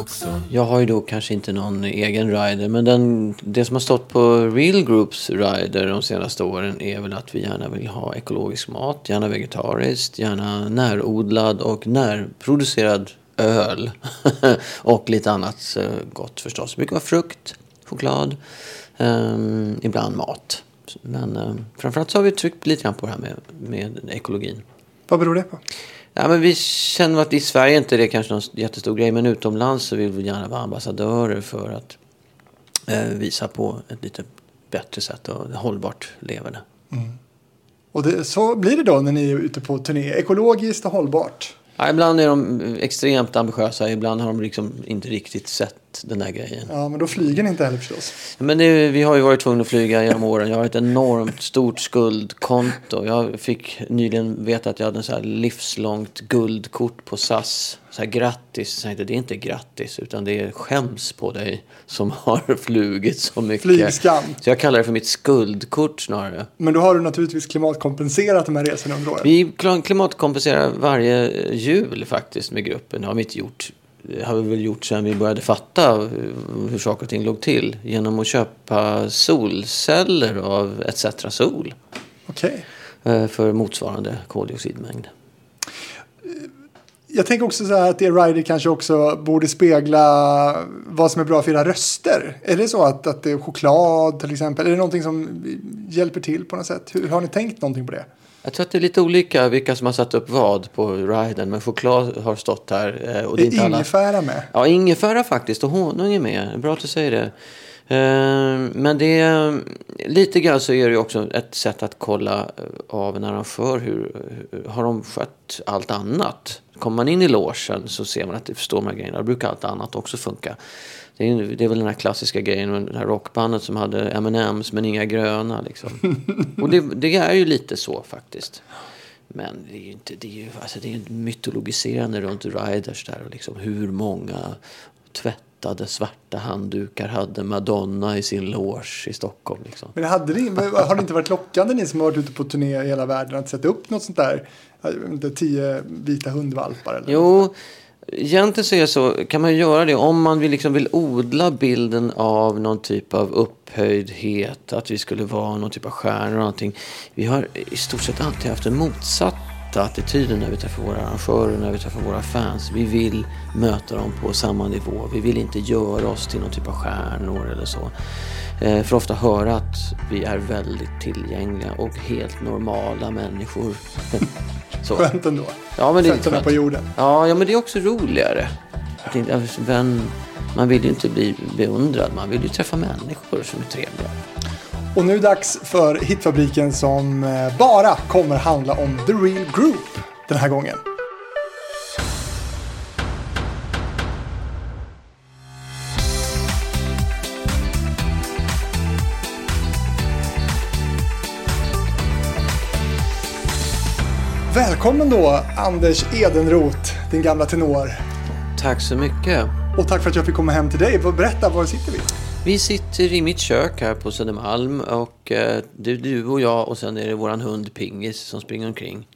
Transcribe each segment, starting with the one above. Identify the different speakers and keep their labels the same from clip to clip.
Speaker 1: också.
Speaker 2: Jag har ju då kanske inte någon egen rider, men den, det som har stått på Real Groups rider de senaste åren är väl att vi gärna vill ha ekologisk mat, gärna vegetariskt, gärna närodlad och närproducerad öl. och lite annat eh, gott förstås. Det brukar vara frukt, choklad, um, ibland mat. Men um, framförallt så har vi tryckt lite grann på det här med, med ekologin.
Speaker 3: Vad beror det på?
Speaker 2: Ja, men vi känner att i Sverige inte det är kanske någon jättestor grej, men utomlands så vill vi gärna vara ambassadörer för att eh, visa på ett lite bättre sätt och hållbart leverne.
Speaker 3: Och det, så blir det då när ni är ute på turné. Ekologiskt och hållbart.
Speaker 2: Ja, ibland är de extremt ambitiösa, ibland har de liksom inte riktigt sett den där grejen.
Speaker 3: Ja, men då flyger ni inte heller förstås.
Speaker 2: Men det, vi har ju varit tvungna att flyga genom åren. Jag har ett enormt stort skuldkonto. Jag fick nyligen veta att jag hade en så här livslångt guldkort på SAS. Så här grattis. Så tänkte, det är inte grattis utan det är skäms på dig som har flugit så mycket.
Speaker 3: Flygskam.
Speaker 2: Så jag kallar det för mitt skuldkort snarare.
Speaker 3: Men då har du naturligtvis klimatkompenserat de här resorna under året.
Speaker 2: Vi kl- klimatkompenserar varje jul faktiskt med gruppen. Det har vi inte gjort. Har vi väl gjort sedan vi började fatta eh, hur saker och ting låg till. Genom att köpa solceller av ETC Sol.
Speaker 3: Okej.
Speaker 2: eh, För motsvarande koldioxidmängd.
Speaker 3: Jag tänker också så här att er rider kanske också borde spegla vad som är bra för era röster. Är det så att, att det är choklad till exempel? Är det någonting som hjälper till på något sätt? Hur, har ni tänkt någonting på det?
Speaker 2: Jag tror att det är lite olika vilka som har satt upp vad på riden. Men choklad har stått här. eh, Och det är
Speaker 3: Är ingefära med?
Speaker 2: Ja, ingefära faktiskt och honung är med. Bra att du säger det. Eh, Men det är, lite grann så är det ju också ett sätt att kolla eh, av en arrangör. Hur, hur har de skött allt annat? Kommer man in i logen så ser man att det förstår de här grejerna. Då brukar allt annat också funka. Det är, det är väl den här klassiska grejen med det här rockbandet som hade M&M's men inga gröna liksom. Och det, det är ju lite så faktiskt. Men det är ju inte, det är ju, alltså det är ju mytologiserande runt riders där och liksom hur många tvättade svarta handdukar hade Madonna i sin loge i Stockholm liksom.
Speaker 3: Men hade det, har det inte varit lockande ni som har varit ute på turné i hela världen att sätta upp något sånt där? Vet inte, tio vita hundvalpar eller?
Speaker 2: Jo, egentligen så är det så, kan man göra det om man vill, liksom vill odla bilden av någon typ av upphöjdhet, att vi skulle vara någon typ av stjärnor och någonting. Vi har i stort sett alltid haft den motsatta attityden när vi träffar våra arrangörer, när vi träffar våra fans. Vi vill möta dem på samma nivå. Vi vill inte göra oss till någon typ av stjärnor eller så. Eh, För ofta höra att vi är väldigt tillgängliga och helt normala människor. så.
Speaker 3: Skönt ändå.
Speaker 2: Ja, men det är skönt.
Speaker 3: på jorden.
Speaker 2: Ja, ja, men det är också roligare. Vem, man vill ju inte bli beundrad, man vill ju träffa människor som är trevliga.
Speaker 3: Och nu är det dags för Hitfabriken som eh, bara kommer handla om The Real Group den här gången. Välkommen då Anders Edenroth, din gamla tenor.
Speaker 2: Tack så mycket.
Speaker 3: Och tack för att jag fick komma hem till dig. Berätta, var sitter vi?
Speaker 2: Vi sitter i mitt kök här på Södermalm och eh, du, du och jag och sen är det våran hund Pingis som springer omkring.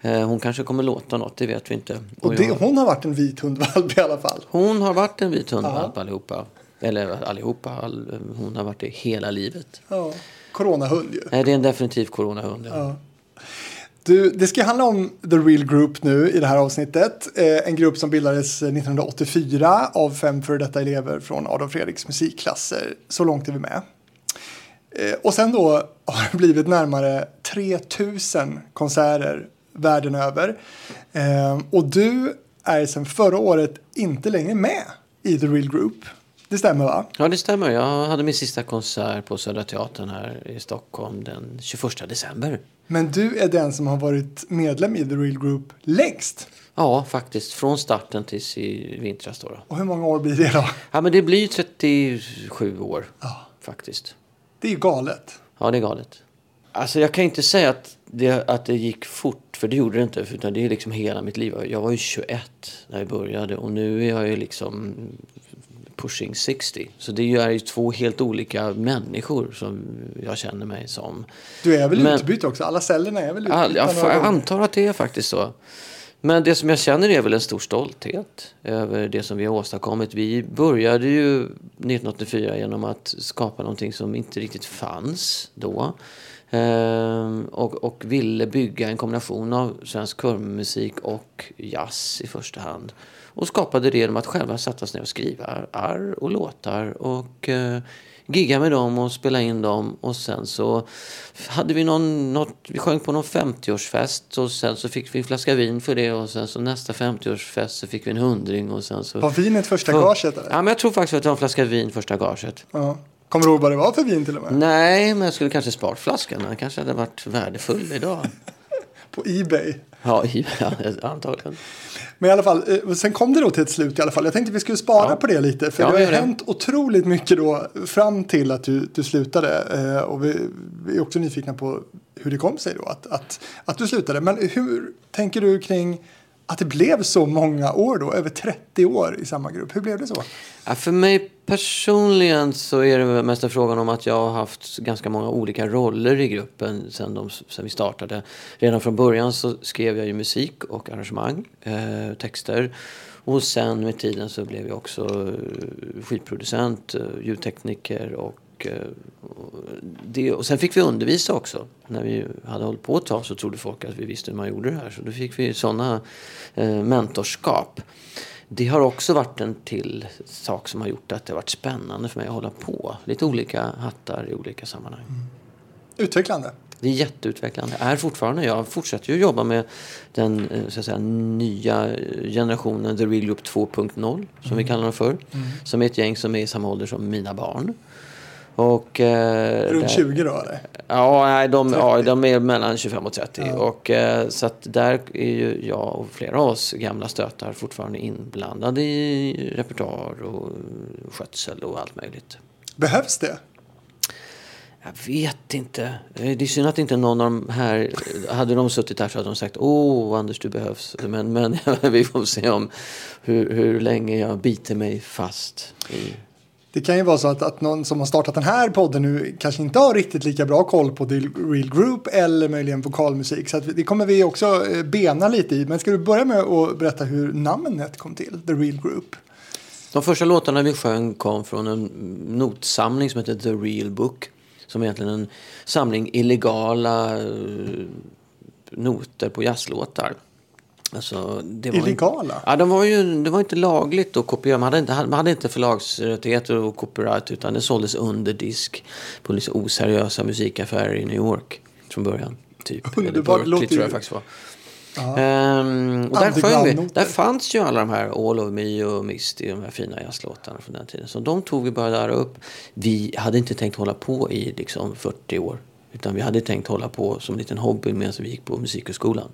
Speaker 2: Eh, hon kanske kommer låta något, det vet vi inte.
Speaker 3: Och det,
Speaker 2: jag-
Speaker 3: hon har varit en vit hundvalp i alla fall.
Speaker 2: hon har varit en vit hundvalp allihopa. Eller allihopa, all, hon har varit det hela livet.
Speaker 3: Ja, coronahund ju.
Speaker 2: Nej, det är en definitiv coronahund. Ja.
Speaker 3: Ja. Du, det ska handla om The Real Group nu i det här avsnittet. Eh, en grupp som bildades eh, 1984 av fem före detta elever från Adolf Fredriks musikklasser. Så långt är vi med. Eh, och sen då har det blivit närmare 3000 konserter världen över. Eh, och du är sedan förra året inte längre med i The Real Group. Det stämmer va?
Speaker 2: Ja, det stämmer. Jag hade min sista konsert på Södra Teatern här i Stockholm den 21 december.
Speaker 3: Men du är den som har varit medlem i The Real Group längst.
Speaker 2: Ja, faktiskt. Från starten tills i vintras då.
Speaker 3: Och hur många år blir det då?
Speaker 2: Ja, men det blir 37 år
Speaker 3: Ja.
Speaker 2: faktiskt.
Speaker 3: Det är ju galet.
Speaker 2: Ja, det är galet. Alltså jag kan inte säga att det, att det gick fort, för det gjorde det inte. Utan det är liksom hela mitt liv. Jag var ju 21 när jag började och nu är jag ju liksom pushing 60. Så det är ju två helt olika människor som jag känner mig som.
Speaker 3: Du är väl
Speaker 2: Men-
Speaker 3: utbytt också? Alla cellerna är väl utbytta?
Speaker 2: All, jag, jag antar att det är faktiskt så. Men det som jag känner är väl en stor stolthet över det som vi har åstadkommit. Vi började ju 1984 genom att skapa någonting som inte riktigt fanns då. Ehm, och, och ville bygga en kombination av svensk körmusik och jazz i första hand. Och skapade det genom att själva sätta sig ner och skriva arr och låtar och eh, gigga med dem och spela in dem. Och sen så hade vi någon, något, vi sjöng på någon 50-årsfest och sen så fick vi en flaska vin för det och sen så nästa 50-årsfest så fick vi en hundring och sen så...
Speaker 3: Var vinet första gaget eller?
Speaker 2: Ja, men jag tror faktiskt att det var en flaska vin första gaget.
Speaker 3: Ja. Kommer du ihåg vad det var för vin till och med?
Speaker 2: Nej, men jag skulle kanske sparat flaskan. Den kanske hade varit värdefull idag.
Speaker 3: På Ebay.
Speaker 2: Ja, ja, antagligen.
Speaker 3: Men i alla fall, eh, sen kom det då till ett slut i alla fall. Jag tänkte vi skulle spara
Speaker 2: Ja.
Speaker 3: på det lite. För
Speaker 2: Ja,
Speaker 3: det har ju hänt otroligt mycket då fram till att du, du slutade. Eh, och vi, vi är också nyfikna på hur det kom sig då att, att, att du slutade. Men hur tänker du kring att det blev så många år då? Över 30 år i samma grupp. Hur blev det så?
Speaker 2: Ja, för mig personligen så är det mest en frågan om att jag har haft ganska många olika roller i gruppen sen, de, sen vi startade. Redan från början så skrev jag ju musik och arrangemang, eh, texter. Och sen med tiden så blev jag också eh, skivproducent, eh, ljudtekniker och eh, och det, och sen fick vi undervisa också. När vi hade hållit på ett tag så trodde folk att vi visste hur man gjorde det här. Så då fick vi sådana eh, mentorskap. Det har också varit en till sak som har gjort att det har varit spännande för mig att hålla på. Lite olika hattar i olika sammanhang.
Speaker 3: Utvecklande.
Speaker 2: Det är jätteutvecklande. Är fortfarande. Jag fortsätter ju jobba med den eh, så att säga, nya generationen The Real Group 2.0 som vi kallar den för. Som är ett gäng som är i samma ålder som mina barn. Och, eh,
Speaker 3: Runt
Speaker 2: där-
Speaker 3: 20 då eller?
Speaker 2: Ja, nej, de,
Speaker 3: 30.
Speaker 2: ja, de är mellan 25 och 30.
Speaker 3: Ja.
Speaker 2: Och, eh, så att där är ju jag och flera av oss gamla stötar fortfarande inblandade i repertoar och skötsel och allt möjligt.
Speaker 3: Behövs det?
Speaker 2: Jag vet inte. Eh, Det är synd att inte någon av de här... Hade de suttit här så hade de sagt Åh, Anders, du behövs. Men, men vi får se om hur, hur länge jag biter mig fast i...
Speaker 3: Det kan ju vara så att, att någon som har startat den här podden nu kanske inte har riktigt lika bra koll på The Real Group eller möjligen vokalmusik. Så att det kommer vi också eh, bena lite i. Men ska du börja med att berätta hur namnet kom till, The Real Group?
Speaker 2: De första låtarna vi sjöng kom från en notsamling som heter The Real Book. Som är egentligen en samling illegala eh, noter på jazzlåtar. Alltså, det var
Speaker 3: Illegala?
Speaker 2: Ja, de var ju, det var inte lagligt att kopiera. Man hade inte, man hade inte förlagsrättigheter och copyright utan det såldes under disk på lite oseriösa musikaffärer i New York från början. Typ. Eller
Speaker 3: Underbart,
Speaker 2: Berkeley
Speaker 3: låter
Speaker 2: tror jag faktiskt var. Ehm, och där sjöng. Där fanns ju alla de här All of Me och Misty, de här fina jazzlåtarna från den tiden. Så de tog vi bara där upp. Vi hade inte tänkt hålla på i liksom 40 år. Utan vi hade tänkt hålla på som en liten hobby medan vi gick på musikhögskolan.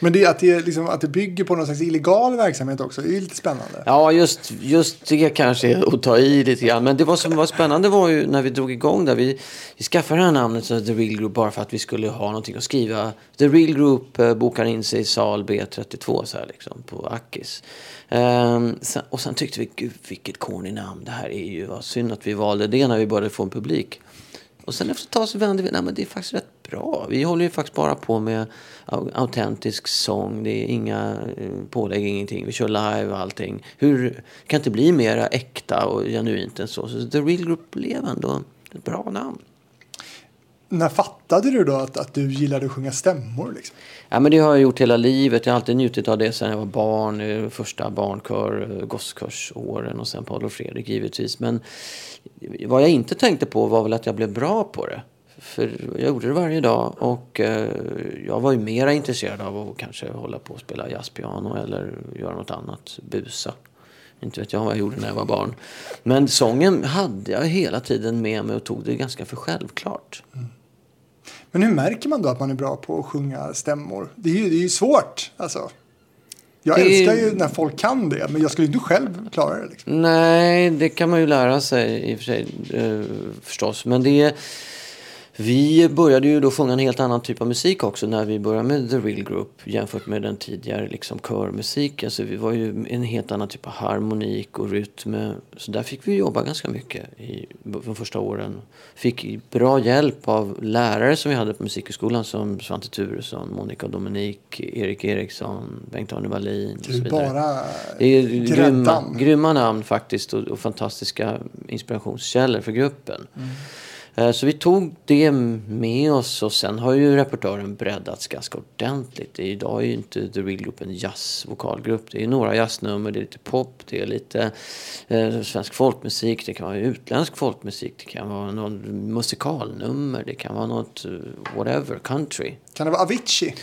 Speaker 3: Men det, att, det, liksom, att det bygger på någon slags illegal verksamhet också det är lite spännande.
Speaker 2: Ja, just, just det kanske är att ta i lite grann. Men det var som var spännande var ju när vi drog igång där. Vi, vi skaffade det här namnet så The Real Group bara för att vi skulle ha någonting att skriva. The Real Group eh, bokar in sig i sal B32 så här liksom på Akis. Ehm, sen, och sen tyckte vi, gud vilket corny namn. Det här är ju, vad synd att vi valde det när vi började få en publik. Och sen efter ett tag så vände vi, nej men det är faktiskt rätt bra. Vi håller ju faktiskt bara på med au- autentisk sång. Det är inga eh, pålägg, ingenting. Vi kör live och allting. Hur kan inte bli mera äkta och genuint än så? Så The Real Group blev ändå ett bra namn.
Speaker 3: När fattade du då att, att du gillade att sjunga stämmor? Liksom?
Speaker 2: Ja, men det har jag gjort hela livet. Jag har alltid njutit av det sedan jag var barn. Första barnkör, eh, gosskörsåren och sen Paul och Fredrik givetvis. Men vad jag inte tänkte på var väl att jag blev bra på det. För jag gjorde det varje dag och eh, jag var ju mera intresserad av att kanske hålla på och spela jazzpiano eller göra något annat, busa. Inte vet jag vad jag gjorde när jag var barn. Men sången hade jag hela tiden med mig och tog det ganska för självklart.
Speaker 3: Men hur märker man då att man är bra på att sjunga stämmor? Det är ju, det är ju svårt. Alltså. Jag
Speaker 2: Det
Speaker 3: älskar ju när folk kan det, men jag skulle inte själv klara det. Liksom.
Speaker 2: Nej, det kan man ju lära sig i och för sig eh, förstås. Men det är... Vi började ju då sjunga en helt annan typ av musik också när vi började med The Real Group jämfört med den tidigare liksom körmusiken. Så vi var ju en helt annan typ av harmonik och rytm. Så där fick vi jobba ganska mycket i de första åren. Fick bra hjälp av lärare som vi hade på musikhögskolan som Svante Turesson, Monica Dominik, Erik Eriksson, Bengt-Arne Wallin och så vidare.
Speaker 3: Bara
Speaker 2: Det är grymma, grymma namn faktiskt och, och fantastiska inspirationskällor för gruppen. Eh, Så vi tog det med oss och sen har ju repertoaren breddats ganska ordentligt. Idag är ju inte The Real Group en jazzvokalgrupp. Det är några jazznummer, det är lite pop, det är lite eh, svensk folkmusik, det kan vara utländsk folkmusik, det kan vara någon musikalnummer, det kan vara något eh, whatever, country.
Speaker 3: Kan det vara Avicii?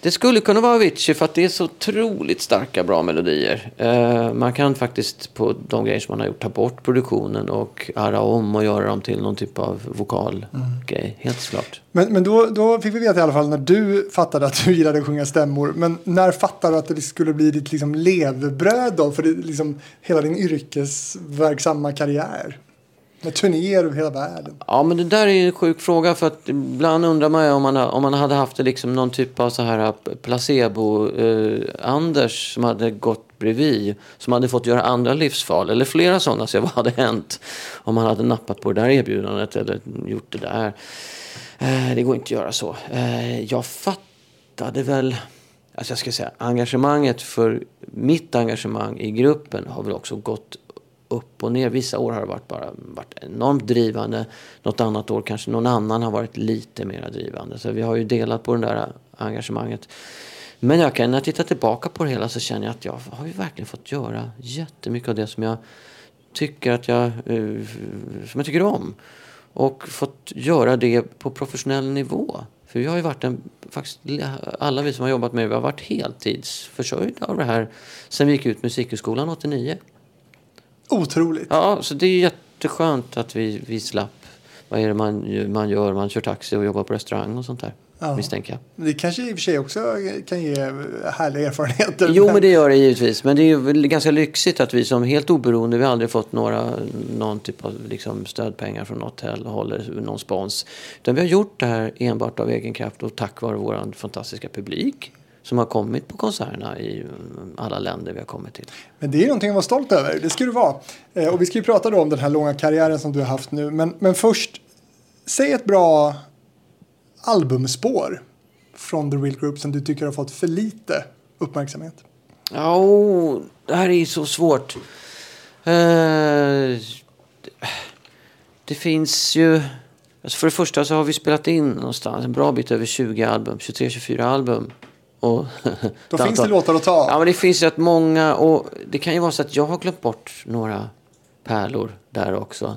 Speaker 2: Det skulle kunna vara Avicii för att det är så otroligt starka bra melodier. Eh, man kan faktiskt på de grejer som man har gjort ta bort produktionen och arra om och göra dem till någon typ av vokalgrej. Helt klart.
Speaker 3: Men, men då, då fick vi veta i alla fall när du fattade att du gillade att sjunga stämmor. Men när fattade du att det skulle bli ditt liksom levebröd då? För det, liksom, hela din yrkesverksamma karriär. Med turnéer över hela världen.
Speaker 2: Ja, men det där är en sjuk fråga för att ibland undrar man ju om man, om man hade haft liksom någon typ av så här placebo-Anders som hade gått bredvid. Som hade fått göra andra livsval eller flera sådana. Så vad hade hänt om man hade nappat på det där erbjudandet eller gjort det där. Eh, det går inte att göra så. Eh, jag fattade väl... Alltså jag ska säga, engagemanget för mitt engagemang i gruppen har väl också gått upp och ner. Vissa år har det varit bara varit enormt drivande. Något annat år kanske någon annan har varit lite mer drivande. Så vi har ju delat på det där engagemanget. Men jag kan, när jag tittar tillbaka på det hela så känner jag att jag har ju verkligen fått göra jättemycket av det som jag tycker att jag, eh, som jag tycker om. Och fått göra det på professionell nivå. För vi har ju varit en, faktiskt, alla vi som har jobbat med det, vi har varit heltidsförsörjda av det här sen vi gick ut Musikhögskolan 89.
Speaker 3: Otroligt.
Speaker 2: Ja, så det är jätteskönt att vi, vi slapp. Vad är det man, man gör? Man kör taxi och jobbar på restaurang och sånt där.
Speaker 3: Ja.
Speaker 2: Misstänker jag.
Speaker 3: Det kanske i och för sig också kan ge härliga erfarenheter.
Speaker 2: Jo, men det gör det givetvis. Men det är ganska lyxigt att vi som helt oberoende, vi har aldrig fått några, någon typ av liksom stödpengar från något håll eller någon spons. Utan vi har gjort det här enbart av egen kraft och tack vare vår fantastiska publik som har kommit på konserterna i alla länder vi har kommit till.
Speaker 3: Men det är någonting att vara stolt över. Det ska du vara. Eh, och vi ska ju prata då om den här långa karriären som du har haft nu. Men, men först, säg ett bra albumspår från The Real Group som du tycker har fått för lite uppmärksamhet.
Speaker 2: Ja, oh, det här är ju så svårt. Eh, det finns ju... Alltså för det första så har vi spelat in någonstans en bra bit över 20 album, 23-24 album. Och
Speaker 3: Då finns det låtar att ta.
Speaker 2: Ja, men det finns rätt många och det kan ju vara så att jag har glömt bort några pärlor där också.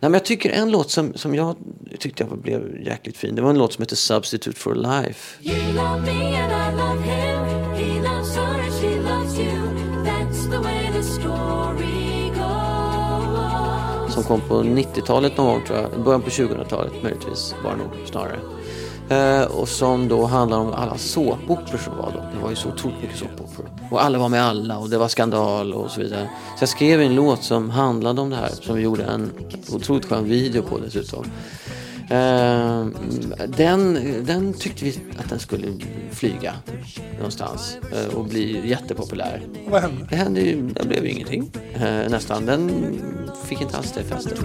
Speaker 2: Nej, men jag tycker en låt som, som jag tyckte jag blev jäkligt fin. Det var en låt som heter Substitute for Life.
Speaker 1: You love me and I love him. He loves her and she loves you. That's the way the story goes.
Speaker 2: Som kom på 90-talet någon gång tror jag. Början på 2000-talet möjligtvis var det nog snarare. Eh, och som då handlar om alla såpoperor som var då. Det var ju så otroligt mycket såpoperor. Och alla var med alla och det var skandal och så vidare. Så jag skrev en låt som handlade om det här. Som vi gjorde en otroligt skön video på dessutom. Eh, den, den tyckte vi att den skulle flyga någonstans eh, och bli jättepopulär.
Speaker 3: Vad hände?
Speaker 2: Det hände ju, det blev ju ingenting nästan. Den fick inte alls det fästet.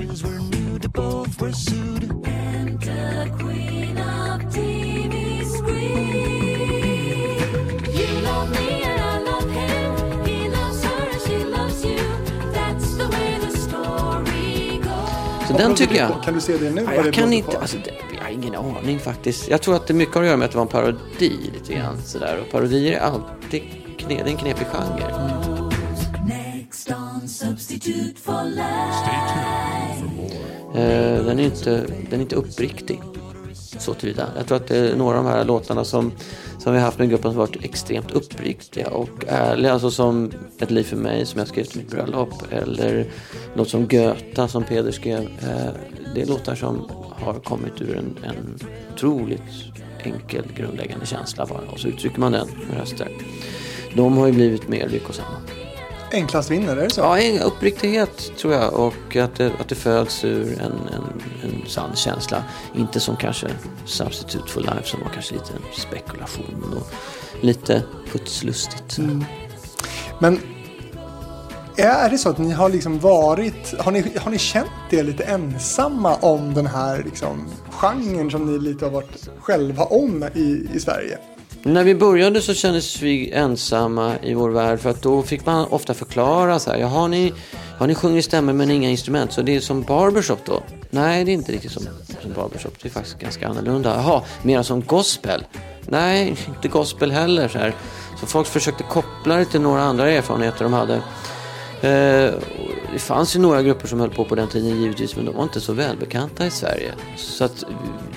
Speaker 2: Så den tycker jag.
Speaker 3: Kan du se det nu?
Speaker 2: Ja,
Speaker 3: vad det
Speaker 2: jag kan inte, alltså, det, jag har ingen aning faktiskt. Jag tror att det mycket har att göra med att det var en parodi lite grann sådär. Och parodier är alltid kne, det är en knepig genre. Eh, den, är inte, den är inte uppriktig. Så tillvida. Jag tror att det är några av de här låtarna som, som vi har haft med gruppen som varit extremt uppriktiga och ärliga. Alltså som Ett liv för mig som jag skrev till mitt bröllop. Eller något som Göta som Peder skrev. Eh, det är låtar som har kommit ur en, en otroligt enkel grundläggande känsla bara. Och så uttrycker man den med röster. De har ju blivit mer lyckosamma
Speaker 3: enklast vinner, är det så?
Speaker 2: Ja, en uppriktighet tror jag och att det, att det föds ur en, en, en sann känsla. Inte som kanske Substitute for Life som var kanske lite en spekulation och lite putslustigt.
Speaker 3: Men är det så att ni har liksom varit, har ni, har ni känt er lite ensamma om den här liksom genren som ni lite har varit själva om i, i Sverige?
Speaker 2: När vi började så kändes vi ensamma i vår värld för att då fick man ofta förklara så här. Ja, har ni, har ni sjunger stämmer men inga instrument så det är som barbershop då? Nej, det är inte riktigt som, som barbershop. Det är faktiskt ganska annorlunda. Jaha, mera som gospel? Nej, inte gospel heller. Så, här. så folk försökte koppla det till några andra erfarenheter de hade. Eh, det fanns ju några grupper som höll på på den tiden givetvis men de var inte så välbekanta i Sverige. Så att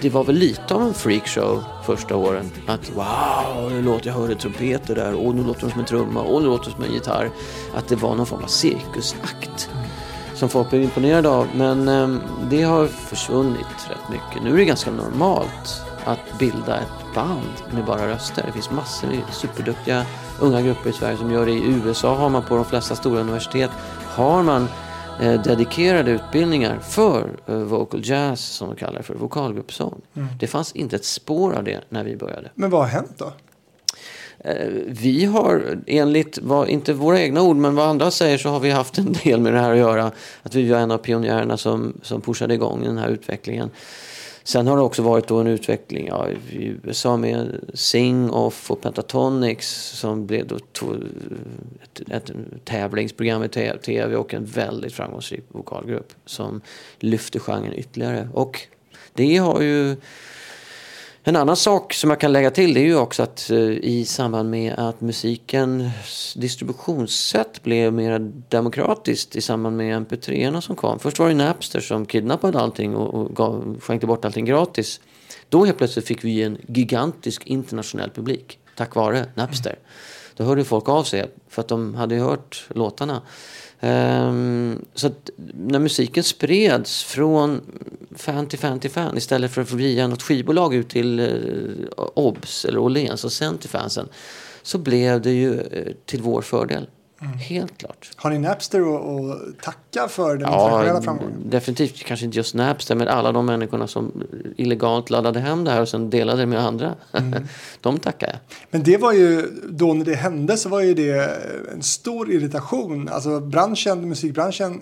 Speaker 2: det var väl lite av en freakshow första åren. Att wow, nu låter jag hörde trumpeter där och nu låter de som en trumma och nu låter de som en gitarr. Att det var någon form av cirkusakt som folk blev imponerade av. Men eh, det har försvunnit rätt mycket. Nu är det ganska normalt att bilda ett band med bara röster. Det finns massor med superduktiga unga grupper i Sverige som gör det. I USA har man på de flesta stora universitet har man eh, dedikerade utbildningar för eh, vocal jazz som de kallar det för, vokalgruppsång. Det fanns inte ett spår av det när vi började.
Speaker 3: Men vad har hänt då?
Speaker 2: Eh, Vi har enligt, vad, inte våra egna ord, men vad andra säger så har vi haft en del med det här att göra. Att vi var en av pionjärerna som, som pushade igång den här utvecklingen. Sen har det också varit då en utveckling ja, i USA med Sing Off och Pentatonix som blev då to- ett, ett tävlingsprogram i tv och en väldigt framgångsrik vokalgrupp som lyfte genren ytterligare. Och det har ju en annan sak som jag kan lägga till det är ju också att eh, i samband med att musikens distributionssätt blev mer demokratiskt i samband med mp3 som kom. Först var det Napster som kidnappade allting och, och gav, skänkte bort allting gratis. Då helt plötsligt fick vi en gigantisk internationell publik tack vare Napster. Då hörde folk av sig för att de hade ju hört låtarna. Um, så att när musiken spreds från fan till fan till fan istället för att via något skivbolag ut till uh, Obs eller Åhléns och sen till fansen så blev det ju uh, till vår fördel. Helt klart.
Speaker 3: Har ni Napster att tacka för den internationella framgången?
Speaker 2: definitivt. Kanske inte just Napster, men alla de människorna som illegalt laddade hem det här och sen delade det med andra.
Speaker 3: Mm.
Speaker 2: de tackar jag.
Speaker 3: Men det var ju, då när det hände så var ju det en stor irritation. Alltså branschen, musikbranschen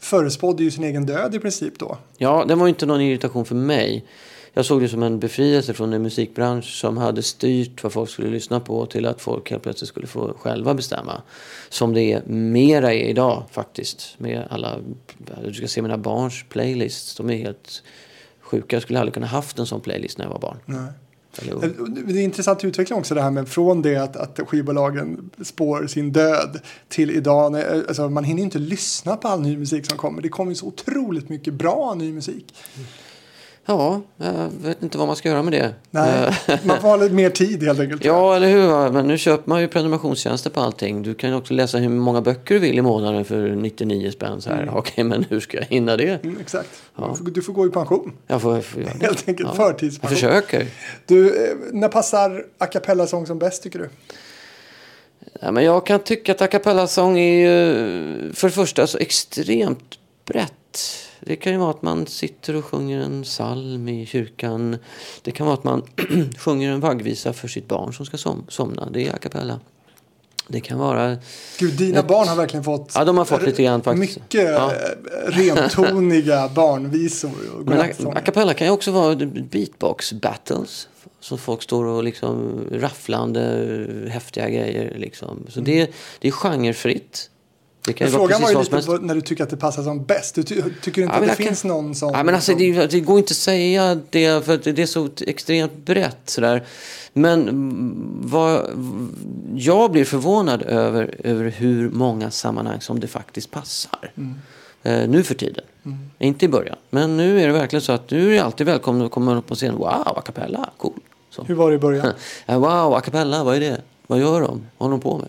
Speaker 3: förespådde ju sin egen död i princip då.
Speaker 2: Ja, det var ju inte någon irritation för mig. Jag såg det som en befrielse från en musikbransch som hade styrt vad folk skulle lyssna på till att folk helt plötsligt skulle få själva bestämma. Som det är mera är idag faktiskt. Med alla, du ska se mina barns playlists. De är helt sjuka. Jag skulle aldrig kunna haft en sån playlist när jag var barn.
Speaker 3: Nej. Det är en intressant utveckling också det här med från det att, att skivbolagen spår sin död till idag. När, alltså man hinner inte lyssna på all ny musik som kommer. Det kommer ju så otroligt mycket bra ny musik.
Speaker 2: Ja, jag vet inte vad man ska göra med det.
Speaker 3: Nej,
Speaker 2: Eh,
Speaker 3: man får ha lite mer tid helt enkelt.
Speaker 2: Ja, eller hur? Men nu köper man ju prenumerationstjänster på allting. Du kan ju också läsa hur många böcker du vill i månaden för 99 spänn. Så här. Okej, men hur ska jag hinna det?
Speaker 3: Mm, exakt. Du, får, du får gå i pension.
Speaker 2: Jag får, jag får göra det.
Speaker 3: Helt enkelt
Speaker 2: Jag
Speaker 3: förtidspension.
Speaker 2: försöker.
Speaker 3: Du, eh, när passar a cappella-sång som bäst tycker du?
Speaker 2: Ja, men jag kan tycka att a cappella-sång är ju för det första så extremt brett. Det kan ju vara att man sitter och sjunger en psalm i kyrkan. Det kan vara att man sjunger en vaggvisa för sitt barn som ska som, somna. Det är a cappella. Det kan vara...
Speaker 3: Gud, dina barn har verkligen fått,
Speaker 2: Ja, de har fått lite grann faktiskt.
Speaker 3: mycket
Speaker 2: Ja.
Speaker 3: eh, rentoniga barnvisor.
Speaker 2: Men a, a cappella kan ju också vara beatbox battles. Så folk står och liksom rafflande häftiga grejer liksom. Så det, det är genrefritt. Det kan ju
Speaker 3: frågan var ju lite vad- när du tycker att det passar som bäst. Du ty tycker inte
Speaker 2: Ja,
Speaker 3: att det
Speaker 2: jag kan-
Speaker 3: finns någon som...
Speaker 2: Ja, men alltså,
Speaker 3: som-
Speaker 2: det, det går inte att säga det för det är så extremt brett. Sådär. Men mm, vad, jag blir förvånad över, över hur många sammanhang som det faktiskt passar.
Speaker 3: Mm.
Speaker 2: Eh, nu för tiden. Inte i början. Men nu är det verkligen så att nu är alltid välkommen att komma upp på scen. Wow, a cappella, cool. Så.
Speaker 3: Hur var det i början?
Speaker 2: Ja, wow, a cappella, vad är det? Vad gör de? Vad håller de på med?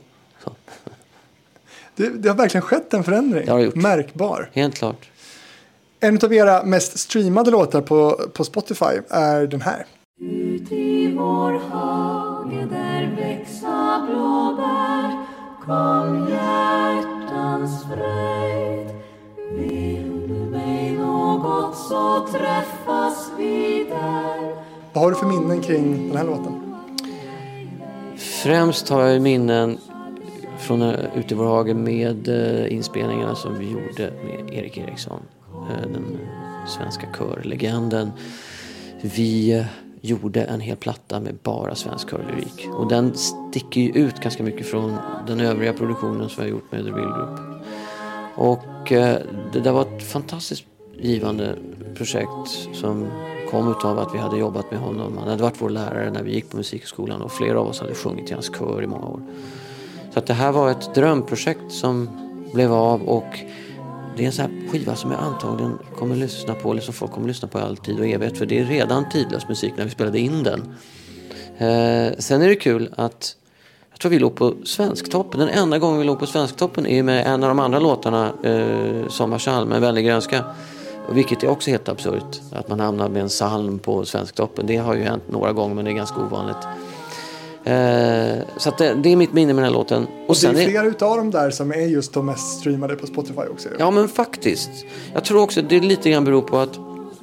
Speaker 3: Det, det har verkligen skett en förändring.
Speaker 2: Det har det gjort.
Speaker 3: Märkbar.
Speaker 2: Helt klart.
Speaker 3: En av era mest streamade låtar på, på Spotify är den här.
Speaker 1: Ut i vår hage där växa blåbär Kom hjärta hjärtans fröjd. Vill du mig något så träffas vi där.
Speaker 3: Vad har du för minnen kring den här låten?
Speaker 2: Främst har jag minnen från eh, ute i vår hage med eh, inspelningarna som vi gjorde med Erik Eriksson. Eh, den svenska körlegenden. Vi gjorde en hel platta med bara svensk körlyrik. Och den sticker ju ut ganska mycket från den övriga produktionen som vi har gjort med The Real Group. Och det där var ett fantastiskt givande projekt som kom utav att vi hade jobbat med honom. Han hade varit vår lärare när vi gick på musikskolan och flera av oss hade sjungit i hans kör i många år. Så att det här var ett drömprojekt som blev av och det är en sån här skiva som jag antagligen kommer lyssna på, eller som folk kommer lyssna på i all tid och evighet. För det är redan tidlös musik när vi spelade in den. Eh, sen är det kul att jag tror vi låg på Svensktoppen. Den enda gången vi låg på Svensktoppen är med en av de andra låtarna, eh, Sommarsalm, med Vänlig grönska. Vilket är också helt absurt, att man hamnar med en psalm på Svensktoppen. Det har ju hänt några gånger men det är ganska ovanligt. Eh, så det, det är mitt minne med den här låten. Och,
Speaker 3: Och det är
Speaker 2: är,
Speaker 3: flera utav dem där som är just de mest streamade på Spotify också.
Speaker 2: Ja men faktiskt. Jag tror också det lite grann beror på att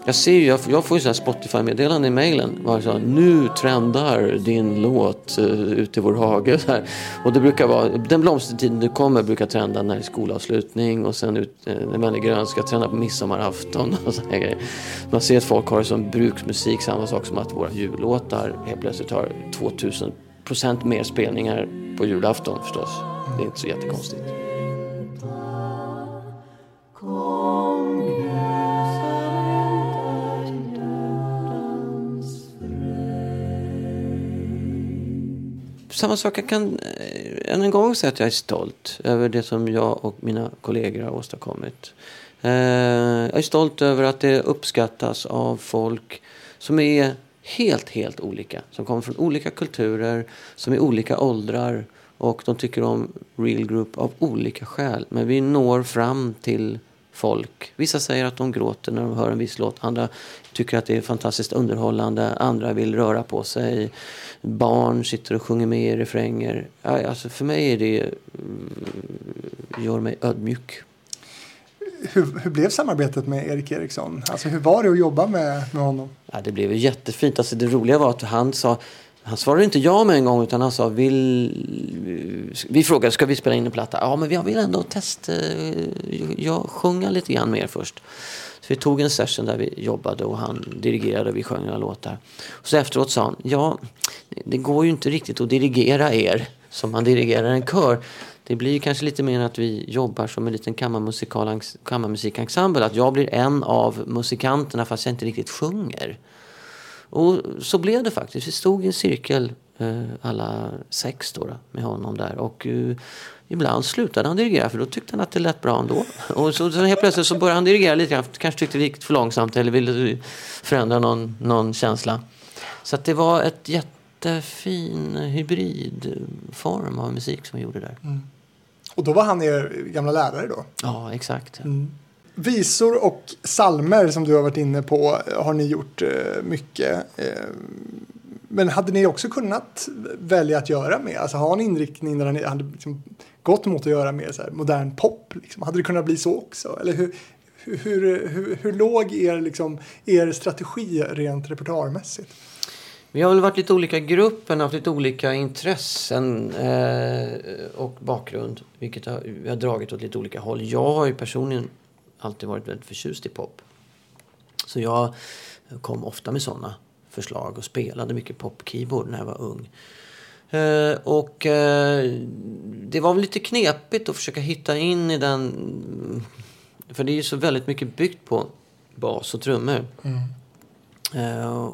Speaker 2: jag ser ju, jag, jag får ju så här Spotify-meddelanden i så här, nu trendar din låt uh, ute i vår hage. Så här. Och det brukar vara, den blomstertiden du kommer brukar trenda när det är skolavslutning och sen ut, uh, när man är grön ska trenda på midsommarafton och såna här grejer. Man ser att folk har det som bruksmusik, samma sak som att våra jullåtar helt plötsligt har 2000 procent mer spelningar på julafton förstås. Det är inte så jättekonstigt. Samma sak, jag kan eh, än en gång säga att jag är stolt över det som jag och mina kollegor har åstadkommit. Eh, jag är stolt över att det uppskattas av folk som är helt, helt olika. Som kommer från olika kulturer, som är olika åldrar och de tycker om Real Group av olika skäl. Men vi når fram till folk. Vissa säger att de gråter när de hör en viss låt. Andra tycker att det är fantastiskt underhållande. Andra vill röra på sig. Barn sitter och sjunger med i refränger. Alltså för mig är det mm, gör mig ödmjuk.
Speaker 3: Hur, hur blev samarbetet med Erik Eriksson? Alltså hur var det att jobba med, med honom?
Speaker 2: Ja, det blev jättefint. Alltså, det roliga var att han sa han svarade inte ja med en gång utan han sa vill... Vi frågade ska vi spela in en platta? Ja men jag vill ändå testa. Eh, jag sjunga lite grann mer först. Så vi tog en session där vi jobbade och han dirigerade och vi sjöng några låtar. Och så efteråt sa han ja det går ju inte riktigt att dirigera er som man dirigerar en kör. Det blir ju kanske lite mer att vi jobbar som en liten kammarmusikensemble. Att jag blir en av musikanterna fast jag inte riktigt sjunger. Och så blev det faktiskt. Vi stod i en cirkel, eh, alla sex då, då, med honom där. Och uh, ibland slutade han dirigera för då tyckte han att det lät bra ändå. Och så, så helt plötsligt så började han dirigera lite grann. Kanske tyckte det gick för långsamt eller ville förändra någon, någon känsla. Så att det var ett jättefin hybridform av musik som vi gjorde där. Mm.
Speaker 3: Och då var han er gamla lärare då?
Speaker 2: Ja, exakt.
Speaker 3: Visor och salmer som du har varit inne på har ni gjort eh, mycket. Eh, men hade ni också kunnat välja att göra mer? Alltså ha en inriktning där ni hade liksom gått mot att göra mer så här, modern pop? Liksom. Hade det kunnat bli så också? Eller hur, hur, hur, hur, hur låg er, liksom, er strategi rent repertoarmässigt?
Speaker 2: Vi har väl varit lite olika i gruppen, haft lite olika intressen eh, och bakgrund. Vilket har, vi har dragit åt lite olika håll. Jag har ju personligen alltid varit väldigt förtjust i pop. Så jag kom ofta med sådana förslag och spelade mycket popkeyboard när jag var ung. Eh, och eh, det var väl lite knepigt att försöka hitta in i den... För det är ju så väldigt mycket byggt på bas och trummor. Mm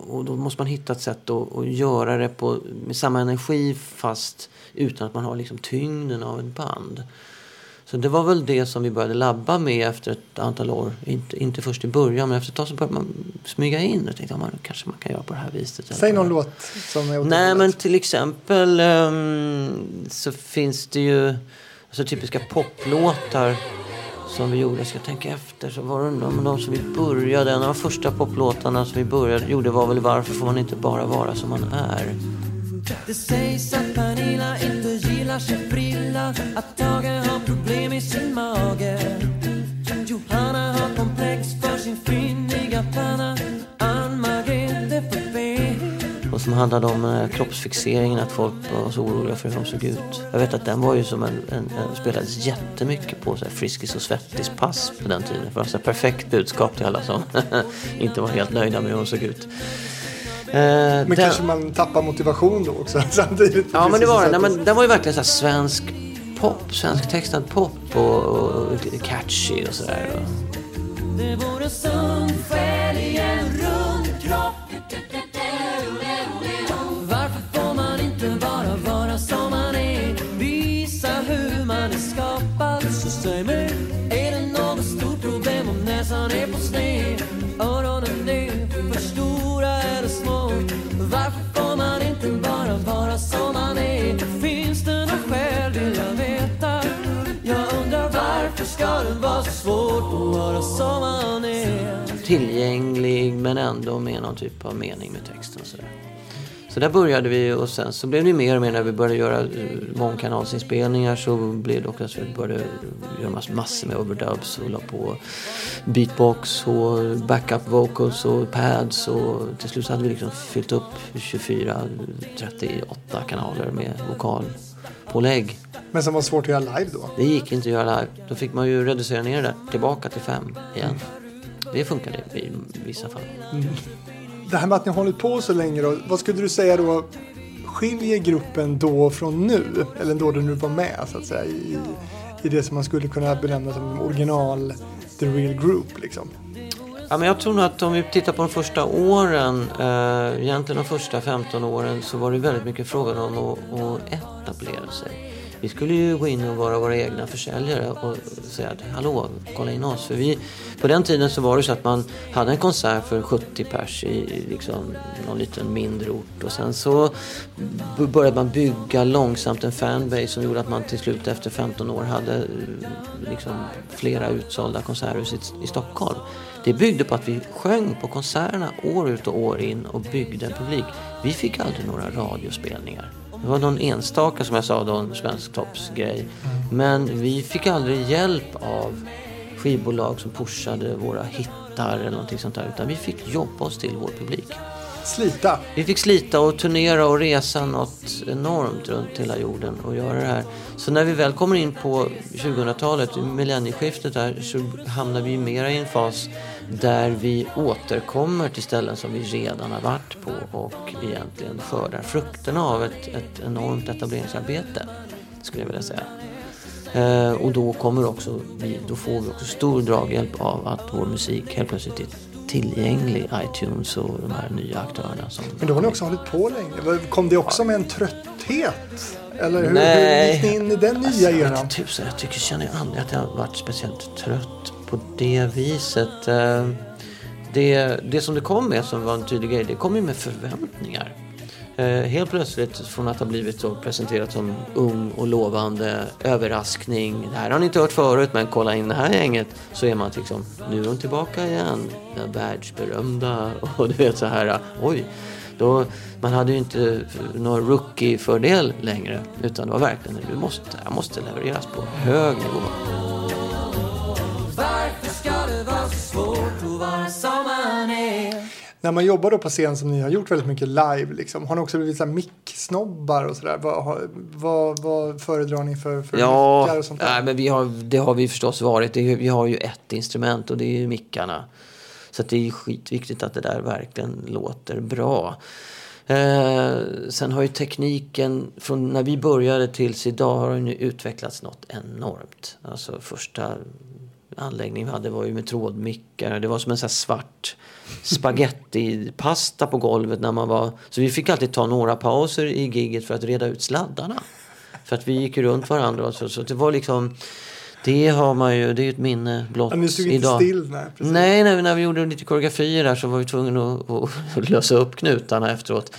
Speaker 2: och då måste man hitta ett sätt att, att göra det på, med samma energi fast utan att man har liksom tyngden av ett band. Så det var väl det som vi började labba med efter ett antal år. Inte, inte först i början men efter ett tag så började man smyga in och tänkte ja, man, kanske man kan göra på det här viset.
Speaker 3: Säg någon låt som är
Speaker 2: Nej men till exempel ehm, så finns det ju alltså, typiska poplåtar som vi gjorde. Jag ska tänka efter. Så var det de, de som vi började. En av de första poplåtarna som vi började gjorde var väl Varför får man inte bara vara som man är?
Speaker 4: Det sägs att Pernilla inte gillar sin frilla Att Tage har problem i sin mage Johanna har komplex för sin finniga panna
Speaker 2: som handlade om eh, kroppsfixeringen, att folk var så oroliga för hur de såg ut. Jag vet att den var ju som en, en, en spelades jättemycket på så här Friskis och Svettis-pass på den tiden. För det var så här perfekt budskap till alla som inte var helt nöjda med hur de såg ut. Eh,
Speaker 3: Men
Speaker 2: den-
Speaker 3: kanske man tappar motivation då också samtidigt.
Speaker 2: Ja men det var den. Nej,
Speaker 3: det.
Speaker 2: men den var ju verkligen så här svensk pop, svensk textad pop och, och catchy och sådär.
Speaker 4: Det vore sund själ i en rund
Speaker 2: Tillgänglig men ändå med någon typ av mening med texten och sådär. Så där började vi och sen så blev det mer och mer när vi började göra eh, mångkanalsinspelningar så blev det också att vi började göra mass- massor med overdubs och la på beatbox och backup vocals och pads och till slut så hade vi liksom fyllt upp 24, 38 kanaler med vokalpålägg.
Speaker 3: Men som var svårt att göra live då.
Speaker 2: Det gick inte att göra live. Då fick man ju reducera ner det där tillbaka till fem igen. Det funkade i vissa fall.
Speaker 3: Det här med att ni har hållit på så länge då. Vad skulle du säga då skiljer gruppen då från nu? Eller då du nu var med så att säga i, i det som man skulle kunna benämna som original The Real Group liksom.
Speaker 2: Ja, men jag tror nog att om vi tittar på de första åren, eh, egentligen de första 15 åren, så var det väldigt mycket frågan om att, att etablera sig. Vi skulle ju gå in och vara våra egna försäljare och säga att hallå, kolla in oss. För vi, på den tiden så var det så att man hade en konsert för 70 pers i liksom någon liten mindre ort och sen så började man bygga långsamt en fanbase som gjorde att man till slut efter 15 år hade eh, liksom flera utsålda konserthus i, i Stockholm. Det byggde på att vi sjöng på konserterna år ut och år in och byggde en publik. Vi fick aldrig några radiospelningar. Det var någon enstaka som jag sa då, en svensk toppsgrej. Men vi fick aldrig hjälp av skivbolag som pushade våra hittar eller någonting sånt där. Utan vi fick jobba oss till vår publik.
Speaker 3: Slita.
Speaker 2: Vi fick slita och turnera och resa något enormt runt hela jorden och göra det här. Så när vi väl kommer in på 2000-talet, millennieskiftet där, så hamnar vi mer i en fas där vi återkommer till ställen som vi redan har varit på och egentligen skördar frukterna av ett, ett enormt etableringsarbete, skulle jag vilja säga. Eh, och då kommer också vi, då får vi också stor draghjälp av att vår musik helt plötsligt är tillgänglig iTunes och de här nya aktörerna. Som
Speaker 3: Men då har ni också hållit på länge. Kom det också med en trötthet? Eller hur, hur
Speaker 2: Nej.
Speaker 3: gick ni in i den nya
Speaker 2: Alltså, jag
Speaker 3: eran?
Speaker 2: inte tusan, jag tycker, känner jag aldrig att jag har varit speciellt trött på det viset. Eh, det, det som det kom med som var en tydlig grej, det kom ju med förväntningar. Eh, helt plötsligt från att ha blivit så presenterat som ung och lovande överraskning. Det här har ni inte hört förut men kolla in det här gänget. Så är man liksom, nu är de tillbaka igen. Den världsberömda och du vet så här, oj. Då, man hade ju inte någon rookie-fördel längre. Utan det var verkligen, du måste, det här måste levereras på hög nivå
Speaker 4: svårt att vara som man är?
Speaker 3: När man jobbar då på scen som ni har gjort väldigt mycket live, liksom, har ni också blivit mick-snobbar och sådär? Vad, vad, vad föredrar ni för, för
Speaker 2: Ja,
Speaker 3: mickar och sånt där?
Speaker 2: nej, men vi har, det har vi förstås varit. Det är, vi har ju ett instrument och det är ju mickarna. Så att det är skitviktigt att det där verkligen låter bra. Eh, sen har ju tekniken, från när vi började tills idag har den ju utvecklats något enormt. Alltså första anläggningen vi hade var ju med trådmickar. Det var som en sån här svart spagettipasta på golvet när man var... Så vi fick alltid ta några pauser i giget för att reda ut sladdarna. För att vi gick runt varandra. och Så, så det var liksom... Det har man ju, det är ju ett minne blott
Speaker 3: Ja, ni stod inte
Speaker 2: idag.
Speaker 3: still, nej, precis.
Speaker 2: Nej, när vi gjorde lite koreografier där så var vi tvungna att, att lösa upp knutarna efteråt.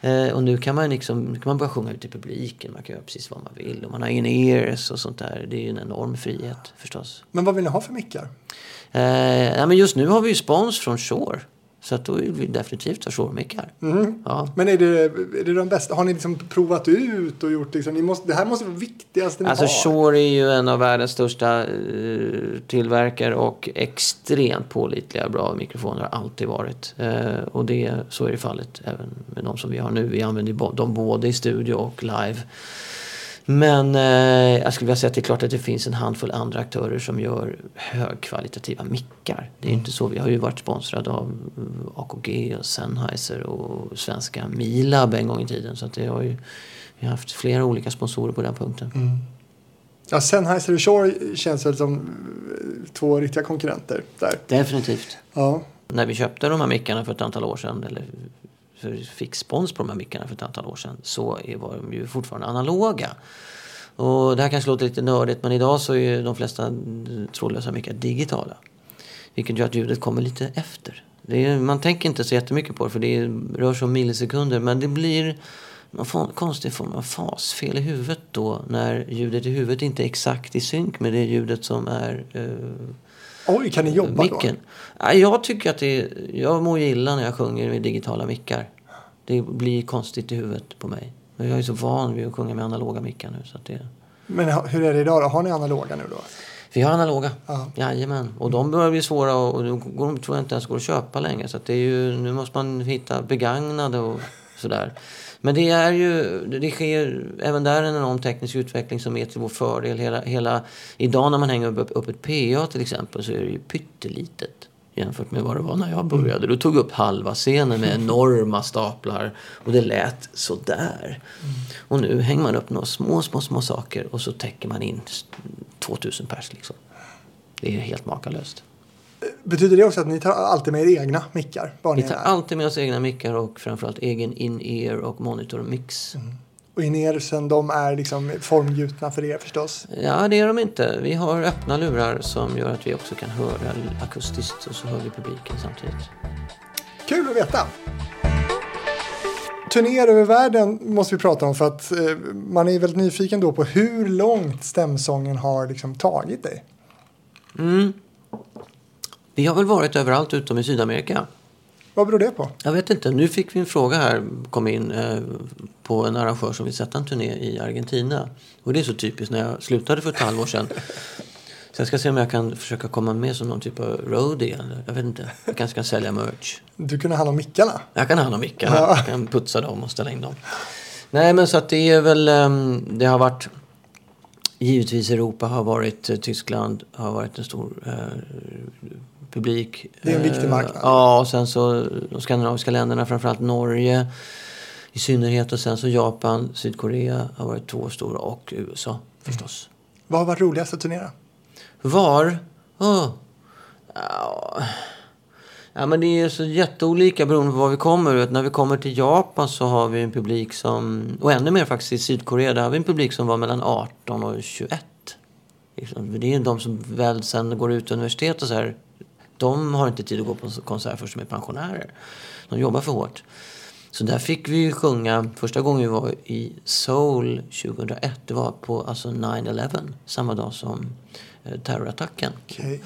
Speaker 2: Eh, och nu kan man liksom, kan man börja sjunga ut i publiken. Man kan göra precis vad man vill. Och man har in ears och sånt där. Det är ju en enorm frihet förstås.
Speaker 3: Men vad vill ni ha för mickar?
Speaker 2: Eh, nej, men just nu har vi ju spons från Shore. Så att då vill vi definitivt ha showmickar. Ja.
Speaker 3: Men är det, är det de bästa? Har ni liksom provat ut och gjort liksom, ni måste, det här måste vara viktigaste ni
Speaker 2: Alltså
Speaker 3: har.
Speaker 2: Shure är ju en av världens största eh, tillverkare och extremt pålitliga bra mikrofoner har alltid varit. Eh, och det, så är det fallet även med de som vi har nu. Vi använder dem både i studio och live. Men eh, jag skulle vilja säga att det är klart att det finns en handfull andra aktörer som gör högkvalitativa mickar. Det är ju inte så. Vi har ju varit sponsrade av AKG och Sennheiser och svenska Milab en gång i tiden. Så att det har ju, vi har haft flera olika sponsorer på den punkten.
Speaker 3: Ja, Sennheiser och Shure känns väl som eh, två riktiga konkurrenter där.
Speaker 2: Definitivt.
Speaker 3: Ja.
Speaker 2: När vi köpte de här mickarna för ett antal år sedan, eller fick spons på de här mickarna för ett antal år sedan, så var de ju fortfarande analoga. Och det här kanske låter lite nördigt, men idag så är ju de flesta trådlösa mickar digitala. Vilket gör att ljudet kommer lite efter. Det är, man tänker inte så jättemycket på det, för det rör sig om millisekunder, men det blir man får en konstig form av fasfel i huvudet då när ljudet i huvudet inte är exakt i synk med det ljudet som är eh,
Speaker 3: Oj, kan ni jobba
Speaker 2: micken. Ja, jag tycker att det är, jag mår illa när jag sjunger med digitala mickar. Det blir konstigt i huvudet på mig. Jag är så van vid att sjunga med analoga mickar nu. Så det,
Speaker 3: då? Men hur är det idag då? Har ni analoga nu då?
Speaker 2: vi har analoga.
Speaker 3: Ja.
Speaker 2: Jajamän. Och de börjar bli svåra och, de tror jag inte ens går att köpa längre. Så det är ju, nu måste man hitta begagnade och sådär. Men det är ju, det sker även där en enorm teknisk utveckling som är till vår fördel. Hela, hela, idag när man hänger upp, upp ett PA till exempel så är det ju pyttelitet jämfört med vad det var när jag började. Du tog upp halva scenen med enorma staplar och det lät sådär. Och nu hänger man upp några små, små, små saker och så täcker man in 2000 pers liksom. Det är helt makalöst.
Speaker 3: Betyder det också att ni tar alltid med er egna mickar? Var
Speaker 2: Vi tar alltid med oss egna mickar och framförallt egen in-ear och monitor-mix.
Speaker 3: Och in-earsen, de är liksom formgjutna för er förstås.
Speaker 2: Ja, det är de inte. Vi har öppna lurar som gör att vi också kan höra akustiskt och så hör vi publiken samtidigt.
Speaker 3: Kul att veta! Turnéer över världen måste vi prata om för att eh, man är väldigt nyfiken då på hur långt stämsången har liksom tagit dig.
Speaker 2: Vi har väl varit överallt utom i Sydamerika.
Speaker 3: Vad beror det på?
Speaker 2: Jag vet inte. Nu fick vi en fråga här, kom in, eh, på en arrangör som vill sätta en turné i Argentina. Och det är så typiskt när jag slutade för ett halvår sedan. Så jag ska se om jag kan försöka komma med som någon typ av roadie. Eller, jag vet inte. Jag kanske kan sälja merch.
Speaker 3: Du kunde hand om mickarna.
Speaker 2: Jag kan ha hand om mickarna. Jag kan putsa dem och ställa in dem. Nej, men så att det är väl... ehm, Det har varit... Givetvis Europa har varit... eh, Tyskland har varit en stor eh, publik.
Speaker 3: Det är en viktig
Speaker 2: Eh,
Speaker 3: marknad.
Speaker 2: Ja, och sen så de skandinaviska länderna, framförallt Norge i synnerhet. Och sen så Japan, Sydkorea har varit två stora och USA förstås.
Speaker 3: Vad har varit roligast att turnera?
Speaker 2: Var? Åh. Ja. ja, men det är så jätteolika beroende på var vi kommer. Vet, När vi kommer till Japan så har vi en publik som... Och ännu mer faktiskt i Sydkorea. Där har vi en publik som var mellan 18 och 21. Liksom, Det är de som väl sen går ut universitet och så här. De har inte tid att gå på konsert först de är pensionärer. De jobbar för hårt. Så där fick vi ju sjunga, första gången vi var i Seoul 2001, det var på alltså 9-11, samma dag som eh, terrorattacken.
Speaker 3: Okej.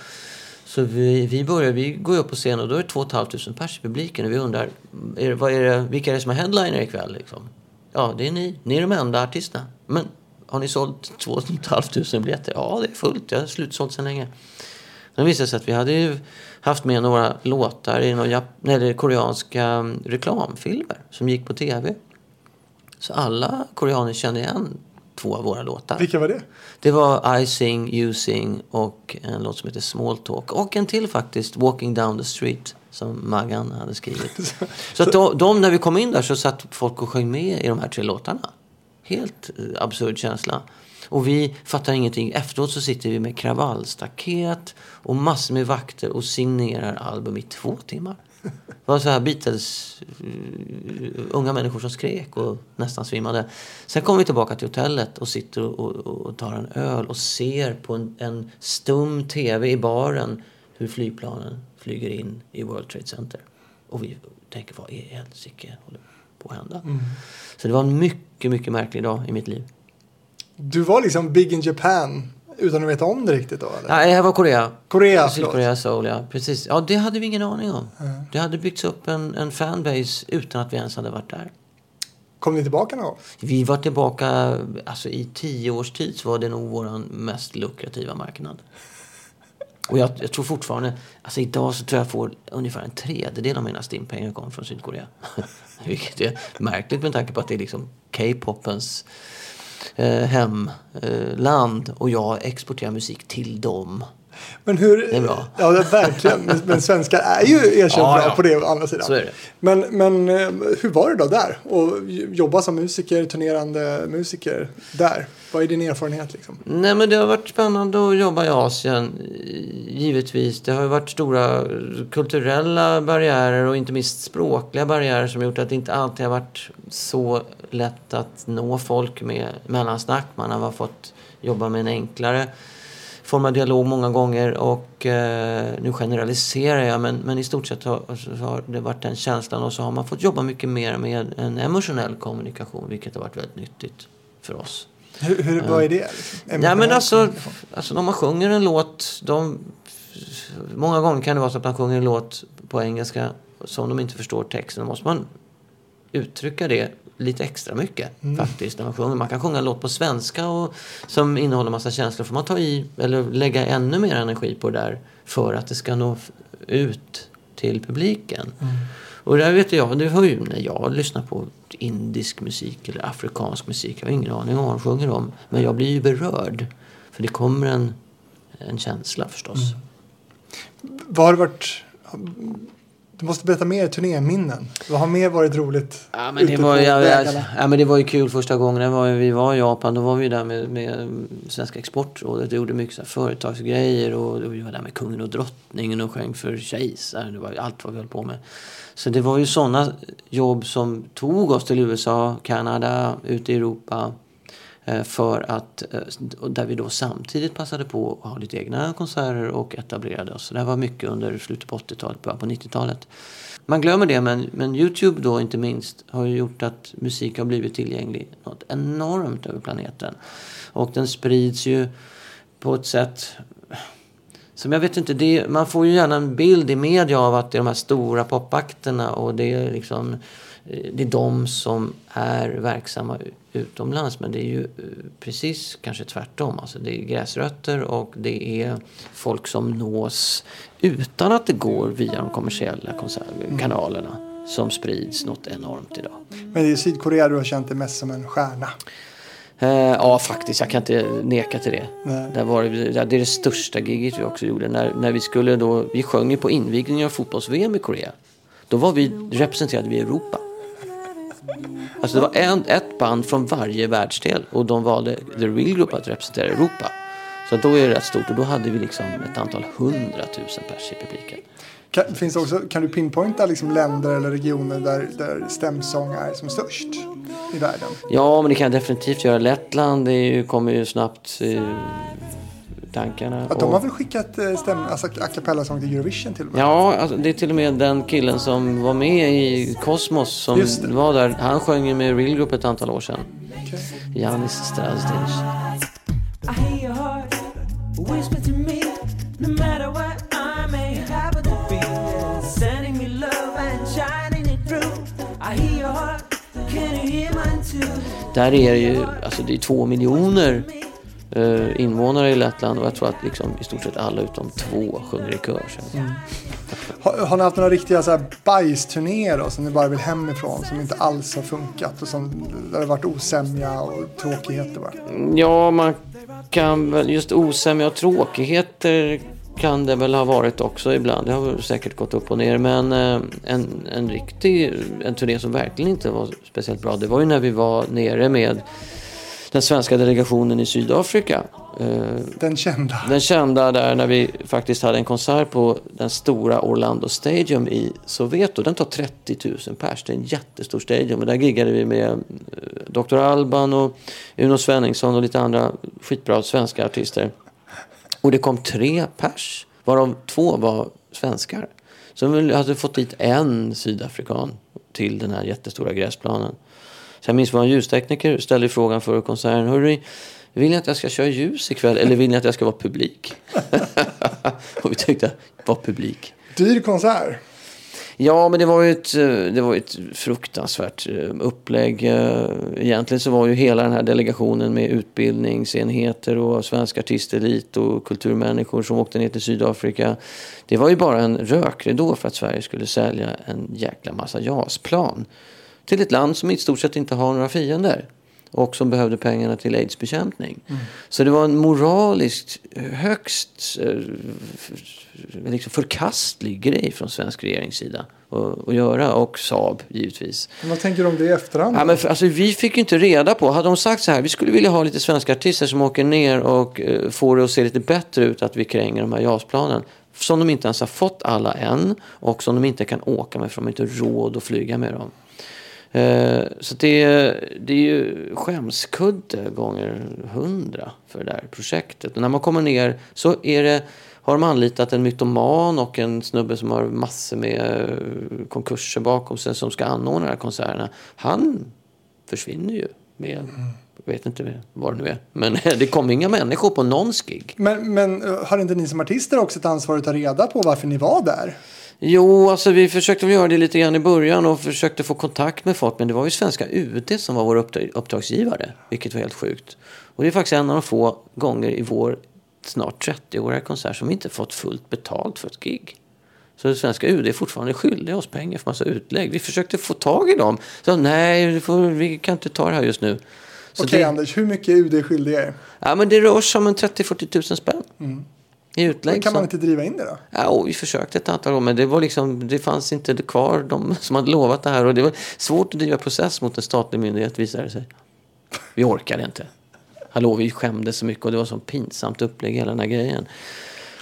Speaker 2: Så vi, vi börjar, vi går upp på scen och då är det 2 500 pers i publiken och vi undrar, är, det- vad är det, vilka är det som är headliner ikväll liksom? Ja, det är ni. Ni är de enda artisterna. Men har ni sålt 2 500 biljetter? Ja, det är fullt. Det har slutsålt sedan länge. Sen visade det sig att vi hade ju haft med några låtar i några eller koreanska mm, reklamfilmer som gick på tv. Så alla koreaner kände igen två av våra låtar.
Speaker 3: Vilka var det?
Speaker 2: Det var I sing, you sing och en låt som heter Small Talk. Och en till faktiskt, Walking down the street, som Maggan hade skrivit. Så att de, de, när vi kom in där så satt folk och sjöng med i de här tre låtarna. Helt eh, absurd känsla. Och vi fattar ingenting. Efteråt så sitter vi med kravallstaket och massor med vakter och signerar album i två timmar. Det var så här Beatles, eh, unga människor som skrek och nästan svimmade. Sen kommer vi tillbaka till hotellet och sitter och, och, och tar en öl och ser på en, en stum tv i baren hur flygplanen flyger in i World Trade Center. Och vi tänker, vad i helsike håller på att hända? Så det var en mycket, mycket märklig dag i mitt liv.
Speaker 3: Du var liksom big in Japan Utan att veta om det riktigt då? Eller?
Speaker 2: Nej, det här var Korea.
Speaker 3: Korea.
Speaker 2: Sydkorea Soul, ja. Precis. Ja, det hade vi ingen aning om. Det hade byggts upp en, en fanbase utan att vi ens hade varit där.
Speaker 3: Kom ni tillbaka någon gång?
Speaker 2: Vi var tillbaka, alltså i tio års tid så var det nog vår mest lukrativa marknad. Och jag, jag tror fortfarande, alltså idag så tror jag får ungefär en tredjedel av mina stimpengar kommer från Sydkorea. Vilket är märkligt med tanke på att det är liksom K-popens hemland och jag exporterar musik till dem.
Speaker 3: Men hur...
Speaker 2: Det är bra.
Speaker 3: Ja, det är verkligen. Men, svenskar är ju erkänt
Speaker 2: Ja,
Speaker 3: bra
Speaker 2: ja.
Speaker 3: på det å andra sidan.
Speaker 2: Så är det.
Speaker 3: Men, men eh, hur var det då där? Och jobba som musiker, turnerande musiker där? Vad är din erfarenhet liksom?
Speaker 2: Nej men det har varit spännande att jobba i Asien, givetvis. Det har ju varit stora kulturella barriärer och inte minst språkliga barriärer som gjort att det inte alltid har varit så lätt att nå folk med mellansnack. Man har fått jobba med en enklare form av dialog många gånger och eh, nu generaliserar jag men, men i stort sett har, alltså, har det varit den känslan och så har man fått jobba mycket mer med en emotionell kommunikation vilket har varit väldigt nyttigt för oss.
Speaker 3: Hur, hur, är det? Liksom?
Speaker 2: Ja men alltså, alltså när man sjunger en låt, de, många gånger kan det vara så att man sjunger en låt på engelska som de inte förstår texten. Då måste man uttrycka det lite extra mycket faktiskt när man sjunger. Man kan sjunga en låt på svenska och, som innehåller massa känslor. Får man ta i eller lägga ännu mer energi på det där för att det ska nå ut till publiken. Och där vet jag, det var ju när jag lyssnar på indisk musik eller afrikansk musik. Jag har ingen aning om vad de sjunger om. Men jag blir ju berörd. För det kommer en, en känsla förstås.
Speaker 3: Mm. Var vart? Du måste berätta mer turnéminnen. Vad har mer varit roligt
Speaker 2: Ja men, det var, ja, ja, ja men det var ju kul första gången var, vi var i Japan. Då var vi där med, med Svenska Exportrådet och gjorde mycket så företagsgrejer. Och vi var där med kungen och drottningen och sjöng för kejsaren. Det var allt vad vi höll på med. Så det var ju sådana jobb som tog oss till USA, Kanada, ute i Europa. Eh, för att, eh, där vi då samtidigt passade på att ha lite egna konserter och etablerade oss. Så det här var mycket under slutet på 80-talet, början på 90-talet. Man glömmer det, men, men Youtube då inte minst har ju gjort att musik har blivit tillgänglig något enormt över planeten. Och den sprids ju på ett sätt som jag vet inte, det, man får ju gärna en bild i media av att det är de här stora popakterna och det är liksom eh, det är de som är verksamma utomlands. Men det är ju eh, precis kanske tvärtom. Alltså det är gräsrötter och det är folk som nås utan att det går via de kommersiella kanalerna som sprids något enormt idag.
Speaker 3: Men det är Sydkorea du har känt dig mest som en stjärna.
Speaker 2: Eh, ja, faktiskt. Jag kan inte neka till det.
Speaker 3: Nej.
Speaker 2: Där var det, det är det största giget vi också gjorde. När, när vi skulle då, vi sjöng ju på invigningen av fotbolls-VM i Korea. Då var vi, representerade vi Europa. Alltså det var en, ett band från varje världsdel och de valde The Real Group att representera Europa. Så då är det rätt stort och då hade vi liksom ett antal hundratusen pers i publiken.
Speaker 3: Kan, finns också, kan du pinpointa liksom länder eller regioner där, där stämsång är som störst i världen?
Speaker 2: Ja, men det kan jag definitivt göra. Lettland det ju, kommer ju snabbt i tankarna.
Speaker 3: Att de har väl skickat eh, stäm, alltså a cappella-sång till Eurovision till och med?
Speaker 2: Ja, alltså, det är till och med den killen som var med i Kosmos som var där. Han sjöng ju med Real Group ett antal år sedan.
Speaker 3: Okej.
Speaker 2: Janis Strasdic. Där är det ju, alltså det är två miljoner invånare i Lettland och jag tror att liksom i stort sett alla utom två sjunger i kör. Så.
Speaker 3: Har, har ni haft några riktiga så här bajsturnéer då, som ni bara vill hemifrån som inte alls har funkat och som där det har varit osämja och tråkigheter bara?
Speaker 2: Ja, man kan väl, just osämja och tråkigheter kan det väl ha varit också ibland. Det har säkert gått upp och ner. Men eh, en, en riktig en turné som verkligen inte var speciellt bra. Det var ju när vi var nere med den svenska delegationen i Sydafrika. Eh,
Speaker 3: Den kända.
Speaker 2: den kända där när vi faktiskt hade en konsert på den stora Orlando Stadium i Soweto. Den tar 30 000 pers. Det är en jättestor stadium. Och där giggade vi med eh, Dr. Alban och Uno Svenningsson och lite andra skitbra svenska artister. Och det kom tre pers, varav två var svenskar. Så vi hade fått dit en sydafrikan till den här jättestora gräsplanen. Så jag minns vår ljustekniker ställde frågan före konserten. Hörru, Vill ni att jag ska köra ljus ikväll eller vill ni att jag ska vara publik? och vi tyckte, var publik.
Speaker 3: Dyr konsert.
Speaker 2: Ja, men det var ju ett, eh, det var ett fruktansvärt eh, upplägg. Eh, Egentligen så var ju hela den här delegationen med utbildningsenheter och svensk artistelit och kulturmänniskor som åkte ner till Sydafrika. Det var ju bara en rökridå för att Sverige skulle sälja en jäkla massa JAS-plan till ett land som i stort sett inte har några fiender och som behövde pengarna till aidsbekämpning. Så det var en moraliskt högst eh, liksom förkastlig grej från svensk regerings sida att, att göra och Saab givetvis.
Speaker 3: Men Vad tänker du om det i efterhand?
Speaker 2: Ja, men för, alltså, vi fick ju inte reda på. Hade de sagt så här, vi skulle vilja ha lite svenska artister som åker ner och eh, får det att se lite bättre ut att vi kränger de här JAS-planen. Som de inte ens har fått alla än och som de inte kan åka med för de har inte råd att flyga med dem. Eh, så det, det är ju skämskudde gånger hundra för det där projektet. Och när man kommer ner så är det, har de anlitat en mytoman och en snubbe som har massor med eh, konkurser bakom sig som ska anordna de här konserterna. Han försvinner ju med, jag vet inte vad det nu är, men det kom inga människor på någons gig.
Speaker 3: Men, men eh, har inte ni som artister också ett ansvar att ta reda på varför ni var där?
Speaker 2: Jo, alltså vi försökte göra det lite grann i början och försökte få kontakt med folk. Men det var ju svenska UD som var vår uppdrag- uppdragsgivare, vilket var helt sjukt. Och det är faktiskt en av de få gånger i vår snart 30-åriga konsert som vi inte fått fullt betalt för ett gig. Så det svenska UD är fortfarande skyldiga oss pengar för massa utlägg. Vi försökte få tag i dem. Så nej, vi kan inte ta det här just nu.
Speaker 3: Okej
Speaker 2: det,
Speaker 3: Anders, hur mycket är UD skyldiga er?
Speaker 2: ja, men det rör sig om en 30-40 tusen spänn. I utlägg.
Speaker 3: Men kan man inte driva in det då?
Speaker 2: Ja, och vi försökte ett antal gånger men det, var liksom, det fanns inte kvar de som hade lovat det här. Och det var svårt att driva process mot en statlig myndighet visade det sig. Vi orkade inte. Hallå, vi skämdes så mycket och det var så pinsamt upplägg hela den här grejen.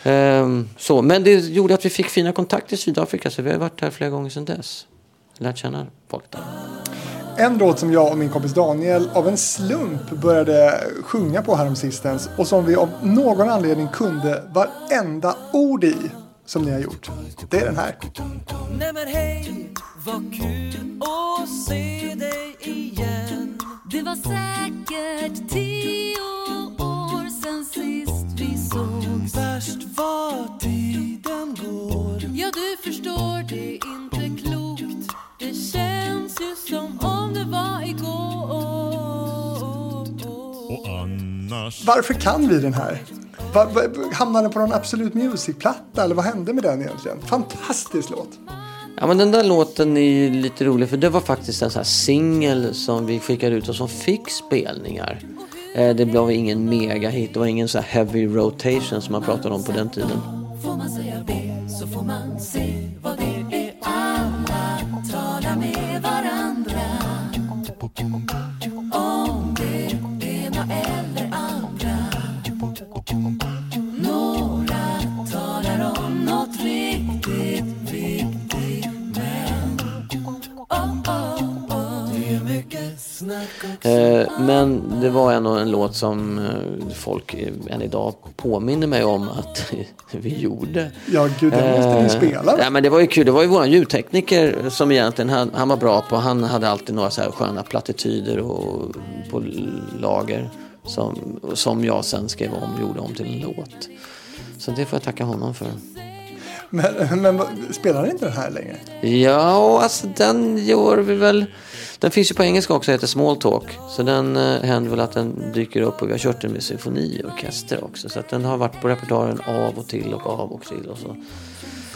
Speaker 2: Ehm, så, men det gjorde att vi fick fina kontakter i Sydafrika så vi har varit här flera gånger sedan dess. Lärt känna folk där.
Speaker 3: En låt som jag och min kompis Daniel av en slump började sjunga på häromsistens och som vi av någon anledning kunde varenda ord i som ni har gjort. Det är den här.
Speaker 4: Nej men hej, vad kul att se dig igen
Speaker 1: Det var säkert tio år sen sist vi sågs
Speaker 4: Värst vad tiden går
Speaker 1: Ja, du förstår, det inte som om det var igår
Speaker 5: Och annars
Speaker 3: Varför kan vi den här? Va, va, hamnade den på någon Absolut Music-platta eller vad hände med den egentligen? Fantastisk låt.
Speaker 2: Ja men den där låten är lite rolig för det var faktiskt en sån här singel som vi skickade ut och som fick spelningar. Eh, Det blev ingen megahit, det var ingen sån här heavy rotation som man pratade om på den tiden.
Speaker 1: Får man säga B så får man se vad det är alla talar med varandra Om
Speaker 2: Eh, Men det var ändå en låt som eh, folk än idag påminner mig om att vi gjorde.
Speaker 3: Ja, gud, den måste ni
Speaker 2: Eh,
Speaker 3: spela.
Speaker 2: Ja, men det var ju kul. Det var ju vår ljudtekniker som egentligen han, han var bra på. Han hade alltid några så här sköna plattityder och, på lager som, som jag sen skrev om gjorde om till en låt. Så det får jag tacka honom för.
Speaker 3: Men, men spelar inte den här längre?
Speaker 2: Ja, alltså den gör vi väl. Den finns ju på engelska också, heter Small Talk. Så den eh, händer väl att den dyker upp och vi har kört den med symfoniorkester också. Så att den har varit på repertoaren av och till och av och till och så.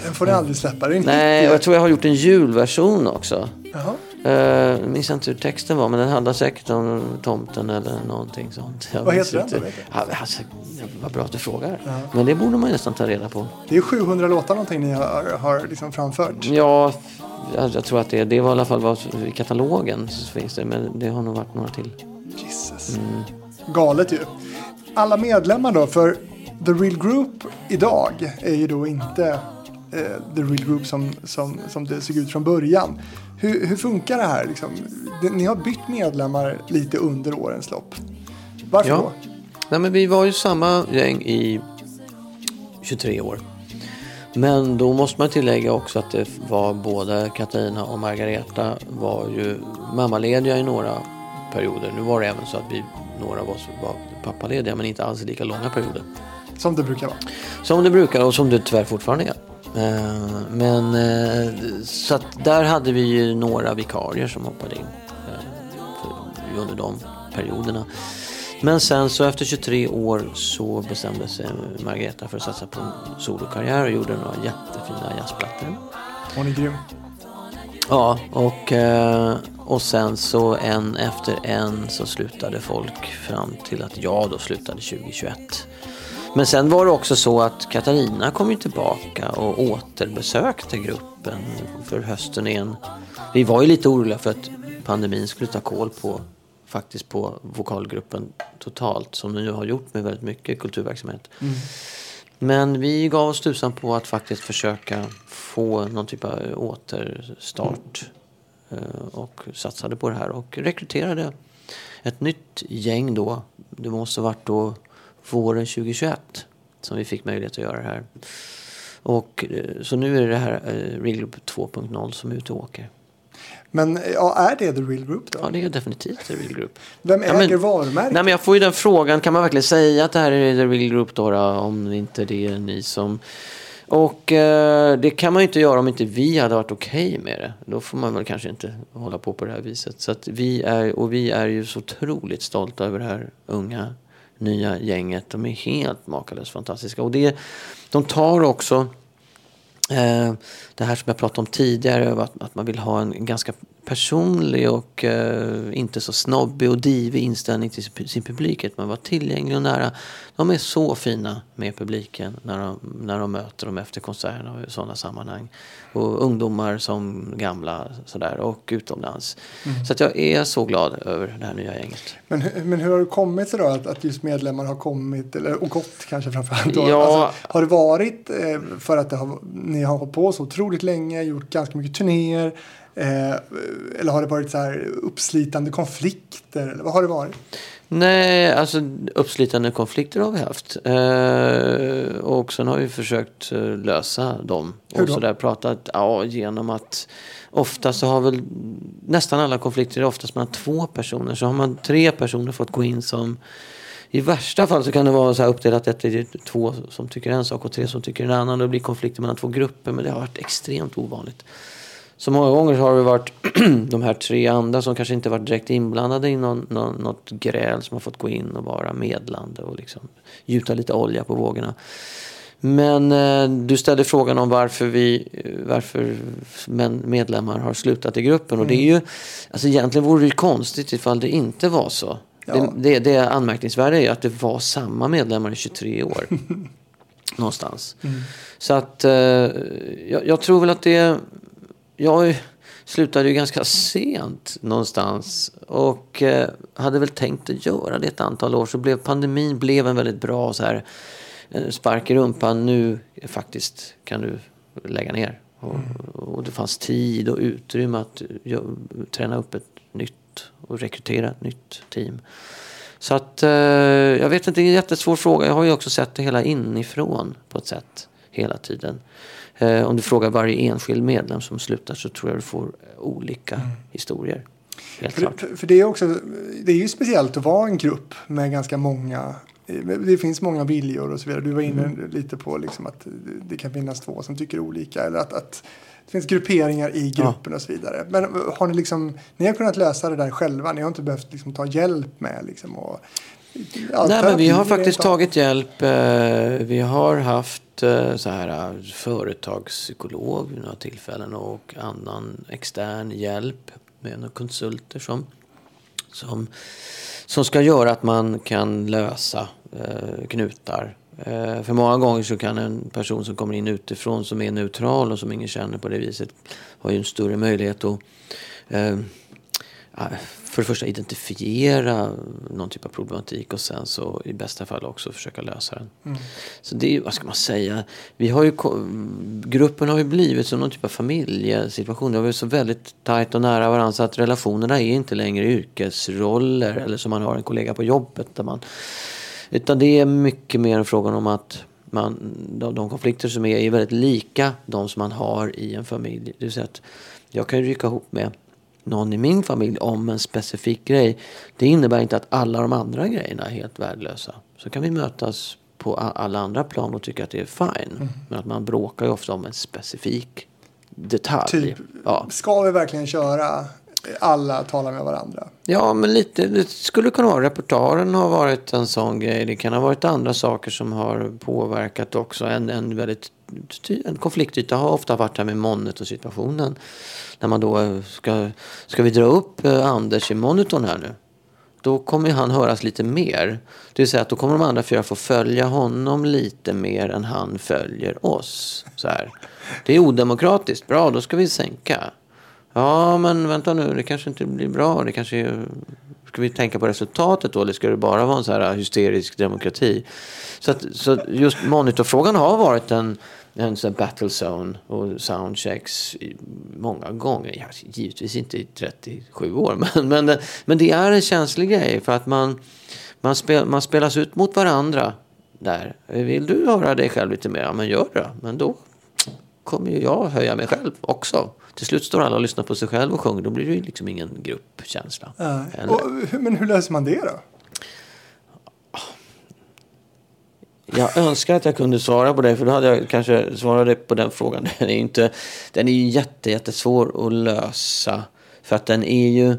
Speaker 3: Den får ni aldrig släppa. Det är
Speaker 2: Nej, och jag tror jag har gjort en julversion också.
Speaker 3: Jaha.
Speaker 2: Uh, jag minns inte hur texten var, men den handlar säkert om tomten eller någonting sånt. Jag
Speaker 3: Vad heter den
Speaker 2: inte.
Speaker 3: då, du?
Speaker 2: Ja, alltså, vad bra att du frågar. Men det borde man ju nästan ta reda på.
Speaker 3: Det är 700 låtar någonting ni har, har liksom framfört.
Speaker 2: Ja, jag, jag tror att det, det var i alla fall vad, i katalogen så finns det, men det har nog varit några till.
Speaker 3: Jesus. Galet ju. Alla medlemmar då, för The Real Group idag är ju då inte eh, The Real Group som, som, som det såg ut från början. Hur, hur funkar det här? Liksom? Ni har bytt medlemmar lite under årens lopp. Varför
Speaker 2: Ja.
Speaker 3: då?
Speaker 2: Nej, men vi var ju samma gäng i 23 år. Men då måste man tillägga också att det var både Katarina och Margareta var ju mammalediga i några perioder. Nu var det även så att vi några av oss var pappalediga men inte alls i lika långa perioder.
Speaker 3: Som det brukar vara.
Speaker 2: Som det brukar och som det tyvärr fortfarande är. Eh, Men eh, så att där hade vi ju några vikarier som hoppade in eh, för- under de perioderna. Men sen så efter 23 år så bestämde sig Margareta för att satsa på en solokarriär och gjorde några jättefina jazzplattor.
Speaker 3: Hon är grym.
Speaker 2: Ja, och, och sen så en efter en så slutade folk fram till att jag då slutade 2021. Men sen var det också så att Katarina kom ju tillbaka och återbesökte gruppen för hösten igen. Vi var ju lite oroliga för att pandemin skulle ta koll på faktiskt på vokalgruppen totalt som den nu har gjort med väldigt mycket kulturverksamhet. Men vi gav oss tusan på att faktiskt försöka få någon typ av återstart. eh, Och satsade på det här och rekryterade ett nytt gäng då. Det måste varit då våren 2021 som vi fick möjlighet att göra det här. Och, eh, så nu är det här eh, Real Group 2.0 som är ute och åker.
Speaker 3: Men ja, är det The Real Group då?
Speaker 2: Ja, det är definitivt The Real Group.
Speaker 3: Vem
Speaker 2: Ja,
Speaker 3: äger
Speaker 2: men-
Speaker 3: varumärket?
Speaker 2: Nej, men jag får ju den frågan, kan man verkligen säga att det här är The Real Group då, då om inte det är ni som... Och eh, det kan man ju inte göra om inte vi hade varit okej med det. Då får man väl kanske inte hålla på på det här viset. Så vi är, och vi är ju så otroligt stolta över det här unga, nya gänget. De är helt makalöst fantastiska. Och det, de tar också Eh, det här som jag pratade om tidigare, att, att man vill ha en ganska personlig och eh, inte så snobbig och divig inställning till sin, publik. Att man var tillgänglig och nära. De är så fina med publiken när de, när de möter dem efter konserterna och sådana sammanhang. Och ungdomar som gamla sådär och utomlands. Så att jag är så glad över det här nya gänget.
Speaker 3: Men, hur- men hur har det kommit sig då att, att just medlemmar har kommit, eller, och gått kanske framförallt? Då?
Speaker 2: Ja.
Speaker 3: Alltså, har det varit eh, för att det har, ni har hållit på så otroligt länge, gjort ganska mycket turnéer? Eh, eller har det varit så här uppslitande konflikter? Eller vad har det varit?
Speaker 2: Nej, alltså uppslitande konflikter har vi haft. Eh, och sen har vi försökt eh, lösa dem.
Speaker 3: Hur
Speaker 2: Och
Speaker 3: då?
Speaker 2: så där pratat ja, genom att ofta så har väl nästan alla konflikter är oftast mellan två personer. Så har man tre personer fått gå in som i värsta fall så kan det vara så här uppdelat att det är två som tycker en sak och tre som tycker en annan. Det blir konflikter mellan två grupper men det har varit extremt ovanligt. Så många gånger har det varit de här tre andra som kanske inte varit direkt inblandade i någon, någon, något gräl som har fått gå in och vara medlande och liksom gjuta lite olja på vågorna. Men eh, du ställde frågan om varför vi, eh, varför medlemmar har slutat i gruppen. Och det är ju, alltså egentligen vore det ju konstigt ifall det inte var så.
Speaker 3: Ja.
Speaker 2: Det, det, det anmärkningsvärda är ju att det var samma medlemmar i 23 år. någonstans. Så att eh, jag, jag tror väl att det... Jag slutade ju ganska sent någonstans och eh, hade väl tänkt att göra det ett antal år. Så blev pandemin blev en väldigt bra så här, eh, spark i rumpan. Nu faktiskt kan du lägga ner. Och, och det fanns tid och utrymme att eh, träna upp ett nytt och rekrytera ett nytt team. Så att eh, jag vet inte, det är en jättesvår fråga. Jag har ju också sett det hela inifrån på ett sätt hela tiden. Eh, om du frågar varje enskild medlem som slutar så tror jag du får eh, olika historier. Helt
Speaker 3: För, för, det är också, det är ju speciellt att vara en grupp med ganska många det finns många viljor och så vidare. Du var inne
Speaker 2: Mm.
Speaker 3: lite på liksom att det kan finnas två som tycker olika. Eller att, att det finns grupperingar i gruppen och så vidare. Men har ni liksom, ni har kunnat lösa det där själva? Ni har inte behövt liksom ta hjälp med liksom och, ja,
Speaker 2: Nej, men vi har faktiskt tagit hjälp. Eh, vi har haft eh, så här eh, företagspsykolog vid några tillfällen och annan extern hjälp med några konsulter som, som, som ska göra att man kan lösa knutar. För många gånger så kan en person som kommer in utifrån som är neutral och som ingen känner på det viset har ju en större möjlighet att för det första identifiera någon typ av problematik och sen så i bästa fall också försöka lösa den. Så det är vad ska man säga, vi har ju, gruppen har ju blivit som någon typ av familjesituation. Det har varit så väldigt tajt och nära varandra så att relationerna är inte längre yrkesroller eller som man har en kollega på jobbet. Där man, utan det är mycket mer en fråga om att man, de, de konflikter som är, är väldigt lika de som man har i en familj. Det vill säga att jag kan rycka ihop med någon i min familj om en specifik grej. Det innebär inte att alla de andra grejerna är helt värdelösa. Så kan vi mötas på alla andra plan och tycka att det är fine.
Speaker 3: Mm.
Speaker 2: Men att man bråkar ju ofta om en specifik detalj.
Speaker 3: Typ,
Speaker 2: Ja.
Speaker 3: ska vi verkligen köra alla talar med varandra?
Speaker 2: Ja, men lite. Det skulle kunna vara repertoaren har varit en sån grej. Det kan ha varit andra saker som har påverkat också. En, en väldigt en konfliktyta har ofta varit här med monitor-situationen. När man då ska, ska vi dra upp eh, Anders i monitorn här nu? Då kommer ju han höras lite mer. Det vill säga att då kommer de andra fyra få följa honom lite mer än han följer oss. Så här. Det är odemokratiskt. Bra, då ska vi sänka. Ja, men vänta nu, det kanske inte blir bra. Det kanske är... Ska vi tänka på resultatet då eller ska det bara vara en så här hysterisk demokrati? Så, att, så just monitorfrågan har varit en, en sån här battle zone och soundchecks många gånger. Ja, givetvis inte i 37 år, men, men, men det är en känslig grej för att man, man, spel, man spelas ut mot varandra där. Vill du höra dig själv lite mer? Ja, men gör det. Men då kommer ju jag höja mig själv också. Till slut står alla och lyssnar på sig själv och sjunger. Då blir det ju liksom ingen gruppkänsla. Eller?
Speaker 3: Och, men hur löser man det då?
Speaker 2: Jag önskar att jag kunde svara på det, för då hade jag kanske svarat på den frågan. Den är ju, inte, den är ju jätte, jättesvår att lösa. För att den är ju...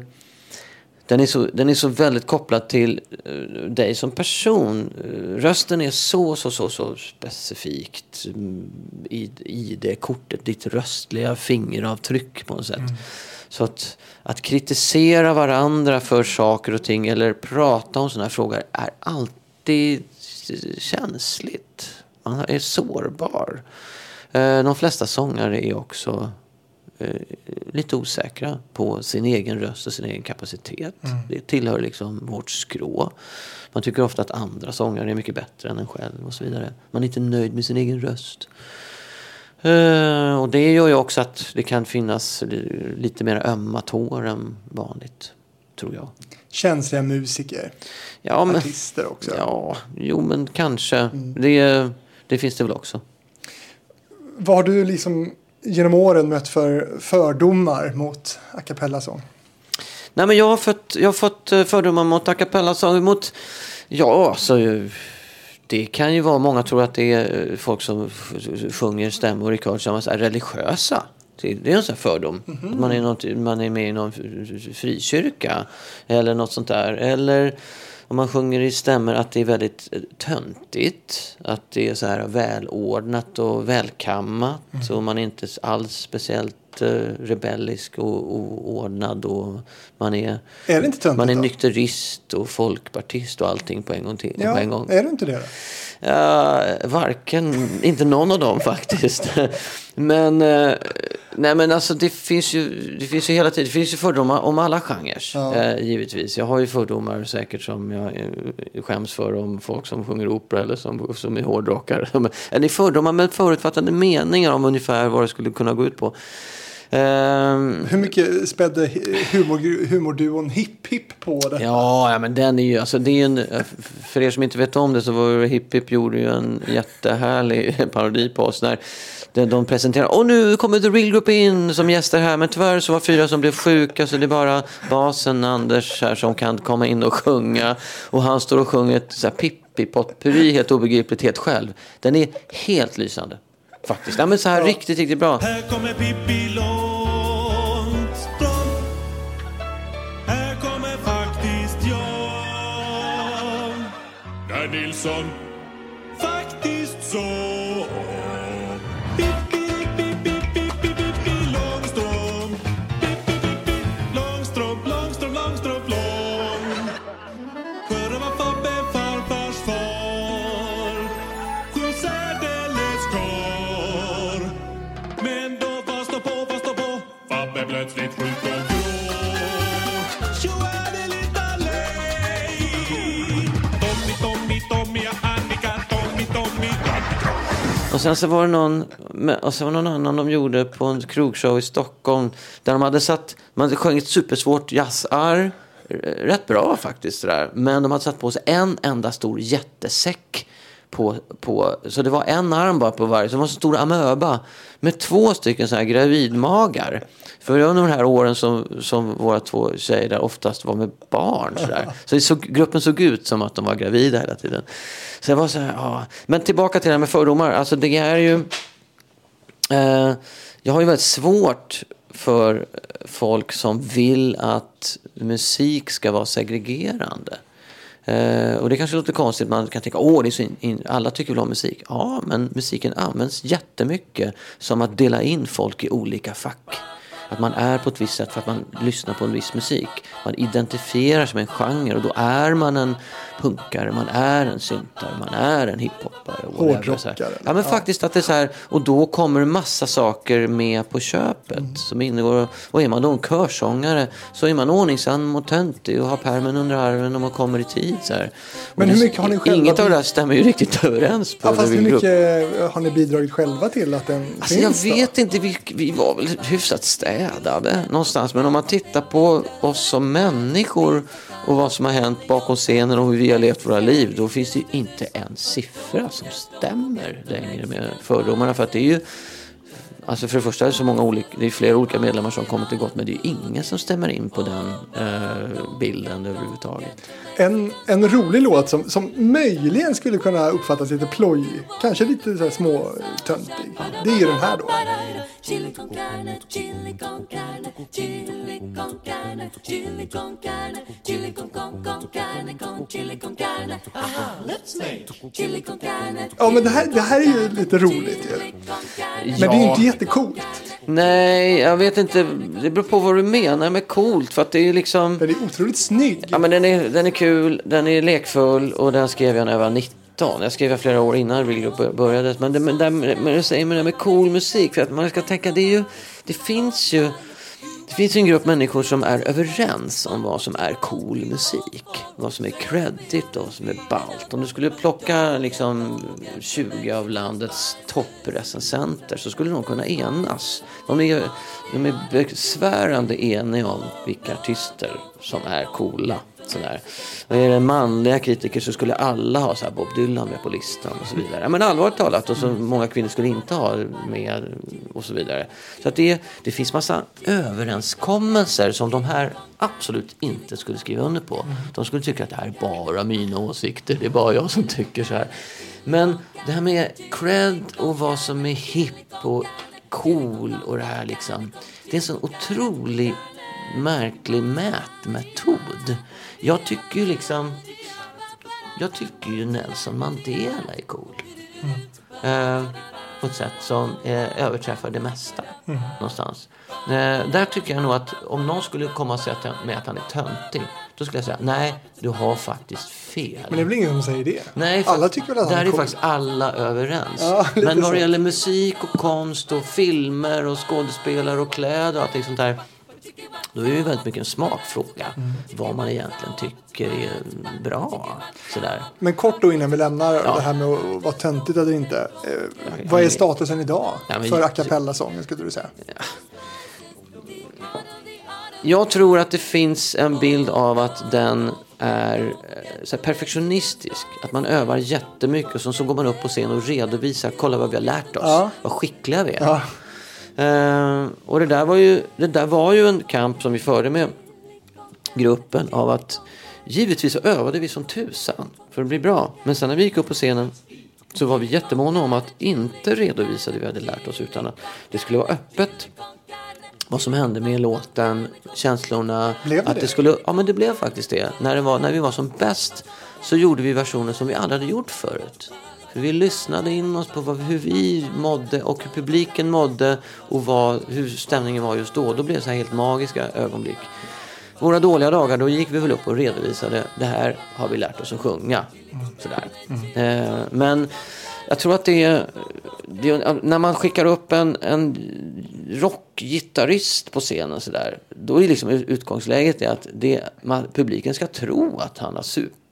Speaker 2: Den är, så, den är så väldigt kopplad till eh, dig som person. Eh, rösten är så, så, så, så specifikt mm, i, i det kortet. Ditt röstliga fingeravtryck på något sätt. Så att, att kritisera varandra för saker och ting eller prata om sådana här frågor är alltid känsligt. Man är sårbar. Eh, De flesta sångare är också eh, lite osäkra på sin egen röst och sin egen kapacitet. Det tillhör liksom vårt skrå. Man tycker ofta att andra sångare är mycket bättre än en själv och så vidare. Man är inte nöjd med sin egen röst. Eh, och det gör ju också att det kan finnas li- lite mer ömma tår än vanligt, tror jag.
Speaker 3: Känsliga musiker,
Speaker 2: Ja, men,
Speaker 3: artister också.
Speaker 2: ja jo men kanske. Det, det finns det väl också.
Speaker 3: Vad har du liksom genom åren mött för fördomar mot a cappella-sång?
Speaker 2: Nej, men jag har fått, jag har fått eh, fördomar mot a cappella-sång. Mot, ja, så, eh, det kan ju vara, många tror att det är eh, folk som sjunger stämmor i kör som är religiösa. Det är en sån här fördom. Att man, är något, man är med i någon frikyrka eller något sånt där. Eller om man sjunger i stämmor att det är väldigt eh, töntigt. Att det är så här välordnat och välkammat. Och man är inte alls speciellt eh, rebellisk och oordnad. Och man är,
Speaker 3: Är det inte töntigt
Speaker 2: man är
Speaker 3: då?
Speaker 2: nykterist och folkpartist och allting på en gång. Till,
Speaker 3: Ja,
Speaker 2: på en gång.
Speaker 3: är det inte det då?
Speaker 2: Ja, varken, inte någon av dem faktiskt. Men, eh, nej men alltså det finns ju, det finns ju hela tiden, det finns ju fördomar om alla genrer.
Speaker 3: Ja.
Speaker 2: Eh, givetvis. Jag har ju fördomar säkert som jag eh, skäms för om folk som sjunger opera eller som, som är hårdrockare. Eller fördomar med förutfattade meningar om ungefär vad det skulle kunna gå ut på. Ehm,
Speaker 3: Hur mycket spädde humor, humorduon Hipp Hipp på det?
Speaker 2: Ja, ja, men den är ju, alltså det är en, för er som inte vet om det så var Hipp Hipp gjorde ju en jättehärlig parodi på oss när de, de presenterade, och nu kommer The Real Group in som gäster här, men tyvärr så var fyra som blev sjuka så det är bara basen Anders här som kan komma in och sjunga och han står och sjunger ett så här Pippi potpurri helt obegripligt helt själv. Den är helt lysande. Faktiskt. Ja, men så här riktigt, riktigt bra.
Speaker 5: Här kommer Pippi Långstrump Här kommer faktiskt jag Där Nilsson Och
Speaker 2: sen så var det någon, och sen var det någon annan de gjorde på en krogshow i Stockholm. Där de hade satt, man hade sjungit supersvårt jazzar. Rätt bra faktiskt. Där. Men de hade satt på sig en enda stor jättesäck på, på, så det var en arm bara på varje, så det var en stor amöba med två stycken så här gravidmagar. För under de här åren som, som våra två tjejer där oftast var med barn. Så, där. så såg, gruppen såg ut som att de var gravida hela tiden. Så jag var så här, ja. Men tillbaka till det här med fördomar. Alltså det är ju... Eh, jag har ju väldigt svårt för folk som vill att musik ska vara segregerande. Eh, och det kanske låter konstigt, man kan tänka åh, det är så in, in, alla tycker väl om musik. Ja, men musiken används jättemycket som att dela in folk i olika fack. Att man är på ett visst sätt för att man lyssnar på en viss musik. Man identifierar sig med en genre och då är man en punkare, man är en syntare, man är en hiphoppare.
Speaker 3: Hårdrockare?
Speaker 2: Ja, men faktiskt att det är så här, och då kommer massa saker med på köpet.
Speaker 3: Mm.
Speaker 2: Som ingår, och är man då en körsångare så är man ordningsam och töntig och har pärmen under armen och man kommer i tid. Så här.
Speaker 3: Men hur mycket har ni själva
Speaker 2: Inget av det här stämmer ju riktigt överens på
Speaker 3: Ja, fast hur
Speaker 2: Real Group.
Speaker 3: mycket har ni bidragit själva till att den
Speaker 2: Alltså jag
Speaker 3: finns? då?
Speaker 2: vet inte, vi, vi var väl hyfsat städade någonstans. Men om man tittar på oss som människor och vad som har hänt bakom scenen och hur vi har levt våra liv. Då finns det ju inte en siffra som stämmer längre med fördomarna. För att det är ju, alltså för det första är det så många olika, det är flera olika medlemmar som kommit och gått. Men det är ju ingen som stämmer in på den eh, bilden överhuvudtaget.
Speaker 3: En, en rolig låt som, som möjligen skulle kunna uppfattas lite plojig. Kanske lite så här små töntig. Det är ju den här då. Ja men det här, det här är ju lite roligt ju. Men det är ju inte jättecoolt.
Speaker 2: Nej, jag vet inte. Det beror på vad du menar med coolt. För att det är liksom...
Speaker 3: Den är otroligt snygg.
Speaker 2: Ja, men den är, den är kul, den är lekfull och den skrev jag när jag var 19. Jag skrev jag flera år innan Real började. Men det, men det, men jag säger det med cool musik. För att man ska tänka, det är ju, det finns ju, det finns ju en grupp människor som är överens om vad som är cool musik. Vad som är credit och vad som är ballt. Om du skulle plocka liksom 20 av landets topprecensenter så skulle de kunna enas. De är, de är besvärande eniga om vilka artister som är coola. Sådär. Är det manliga kritiker så skulle alla ha så här Bob Dylan med på listan och så vidare. Men allvarligt talat, och så många kvinnor skulle inte ha med och så vidare. Så att det, det finns massa överenskommelser som de här absolut inte skulle skriva under på. De skulle tycka att det här är bara mina åsikter, det är bara jag som tycker så här. Men det här med cred och vad som är hipp och cool och det här liksom. Det är en sån otrolig märklig mätmetod. Jag tycker ju liksom... Jag tycker ju Nelson Mandela är cool. Eh, på ett sätt som eh, överträffar det mesta någonstans. Eh, där tycker jag nog att om någon skulle komma och säga med att han är töntig. Då skulle jag säga nej, du har faktiskt fel.
Speaker 3: Men det är väl ingen som säger det?
Speaker 2: Nej,
Speaker 3: Alla tycker väl att
Speaker 2: där är
Speaker 3: är
Speaker 2: faktiskt alla överens.
Speaker 3: Ja,
Speaker 2: Men vad det gäller musik och konst och filmer och skådespelare och kläder och allting sånt där. Då är det ju väldigt mycket en smakfråga.
Speaker 3: Mm.
Speaker 2: Vad man egentligen tycker är bra. Sådär.
Speaker 3: Men kort då innan vi lämnar det här med att vara töntigt eller inte. Eh, vad är statusen idag
Speaker 2: Ja, men-
Speaker 3: för a cappella-sången skulle du säga?
Speaker 2: Jag tror att det finns en bild av att den är eh, så perfektionistisk. Att man övar jättemycket och så, så går man upp på scen och redovisar. Kolla vad vi har lärt oss.
Speaker 3: Ja.
Speaker 2: Vad skickliga vi är. Eh, och det där, var ju, det där var ju en kamp som vi förde med gruppen av att givetvis så övade vi som tusan för att bli bra. Men sen när vi gick upp på scenen så var vi jättemåna om att inte redovisa det vi hade lärt oss utan att det skulle vara öppet. Vad som hände med låten, känslorna.
Speaker 3: Blev det
Speaker 2: att
Speaker 3: det?
Speaker 2: det skulle, ja men det blev faktiskt det. När, det var, när vi var som bäst så gjorde vi versioner som vi aldrig hade gjort förut. Vi lyssnade in oss på vad, hur vi mådde och hur publiken mådde och vad, hur stämningen var just då. Då blev det så här helt magiska ögonblick. Våra dåliga dagar, då gick vi väl upp och redovisade det här har vi lärt oss att sjunga. Sådär. Eh, men jag tror att det är, det är när man skickar upp en, en rockgitarrist på scenen sådär. Då är liksom utgångsläget är att det, man, publiken ska tro att han har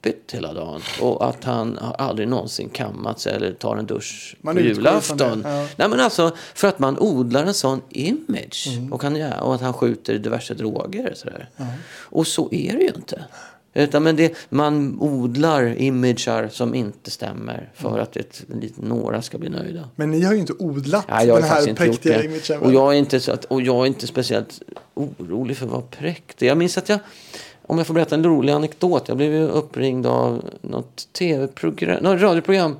Speaker 2: supit hela dagen. Och att han aldrig någonsin kammat sig eller tar en dusch
Speaker 3: Man
Speaker 2: på julafton.
Speaker 3: ja.
Speaker 2: Nej men alltså för att man odlar en sån image. Och, han, ja, och att han skjuter diverse droger. Sådär. Och så är det ju inte. Utan men det, man odlar imager som inte stämmer för att ett, några ska bli nöjda.
Speaker 3: Men ni har ju inte odlat
Speaker 2: har
Speaker 3: den här präktiga imagen.
Speaker 2: Och jag, är inte så att, och jag är inte speciellt orolig för att vara präktig. Jag minns att jag, om jag får berätta en rolig anekdot. Jag blev ju uppringd av något tv-program, något radioprogram.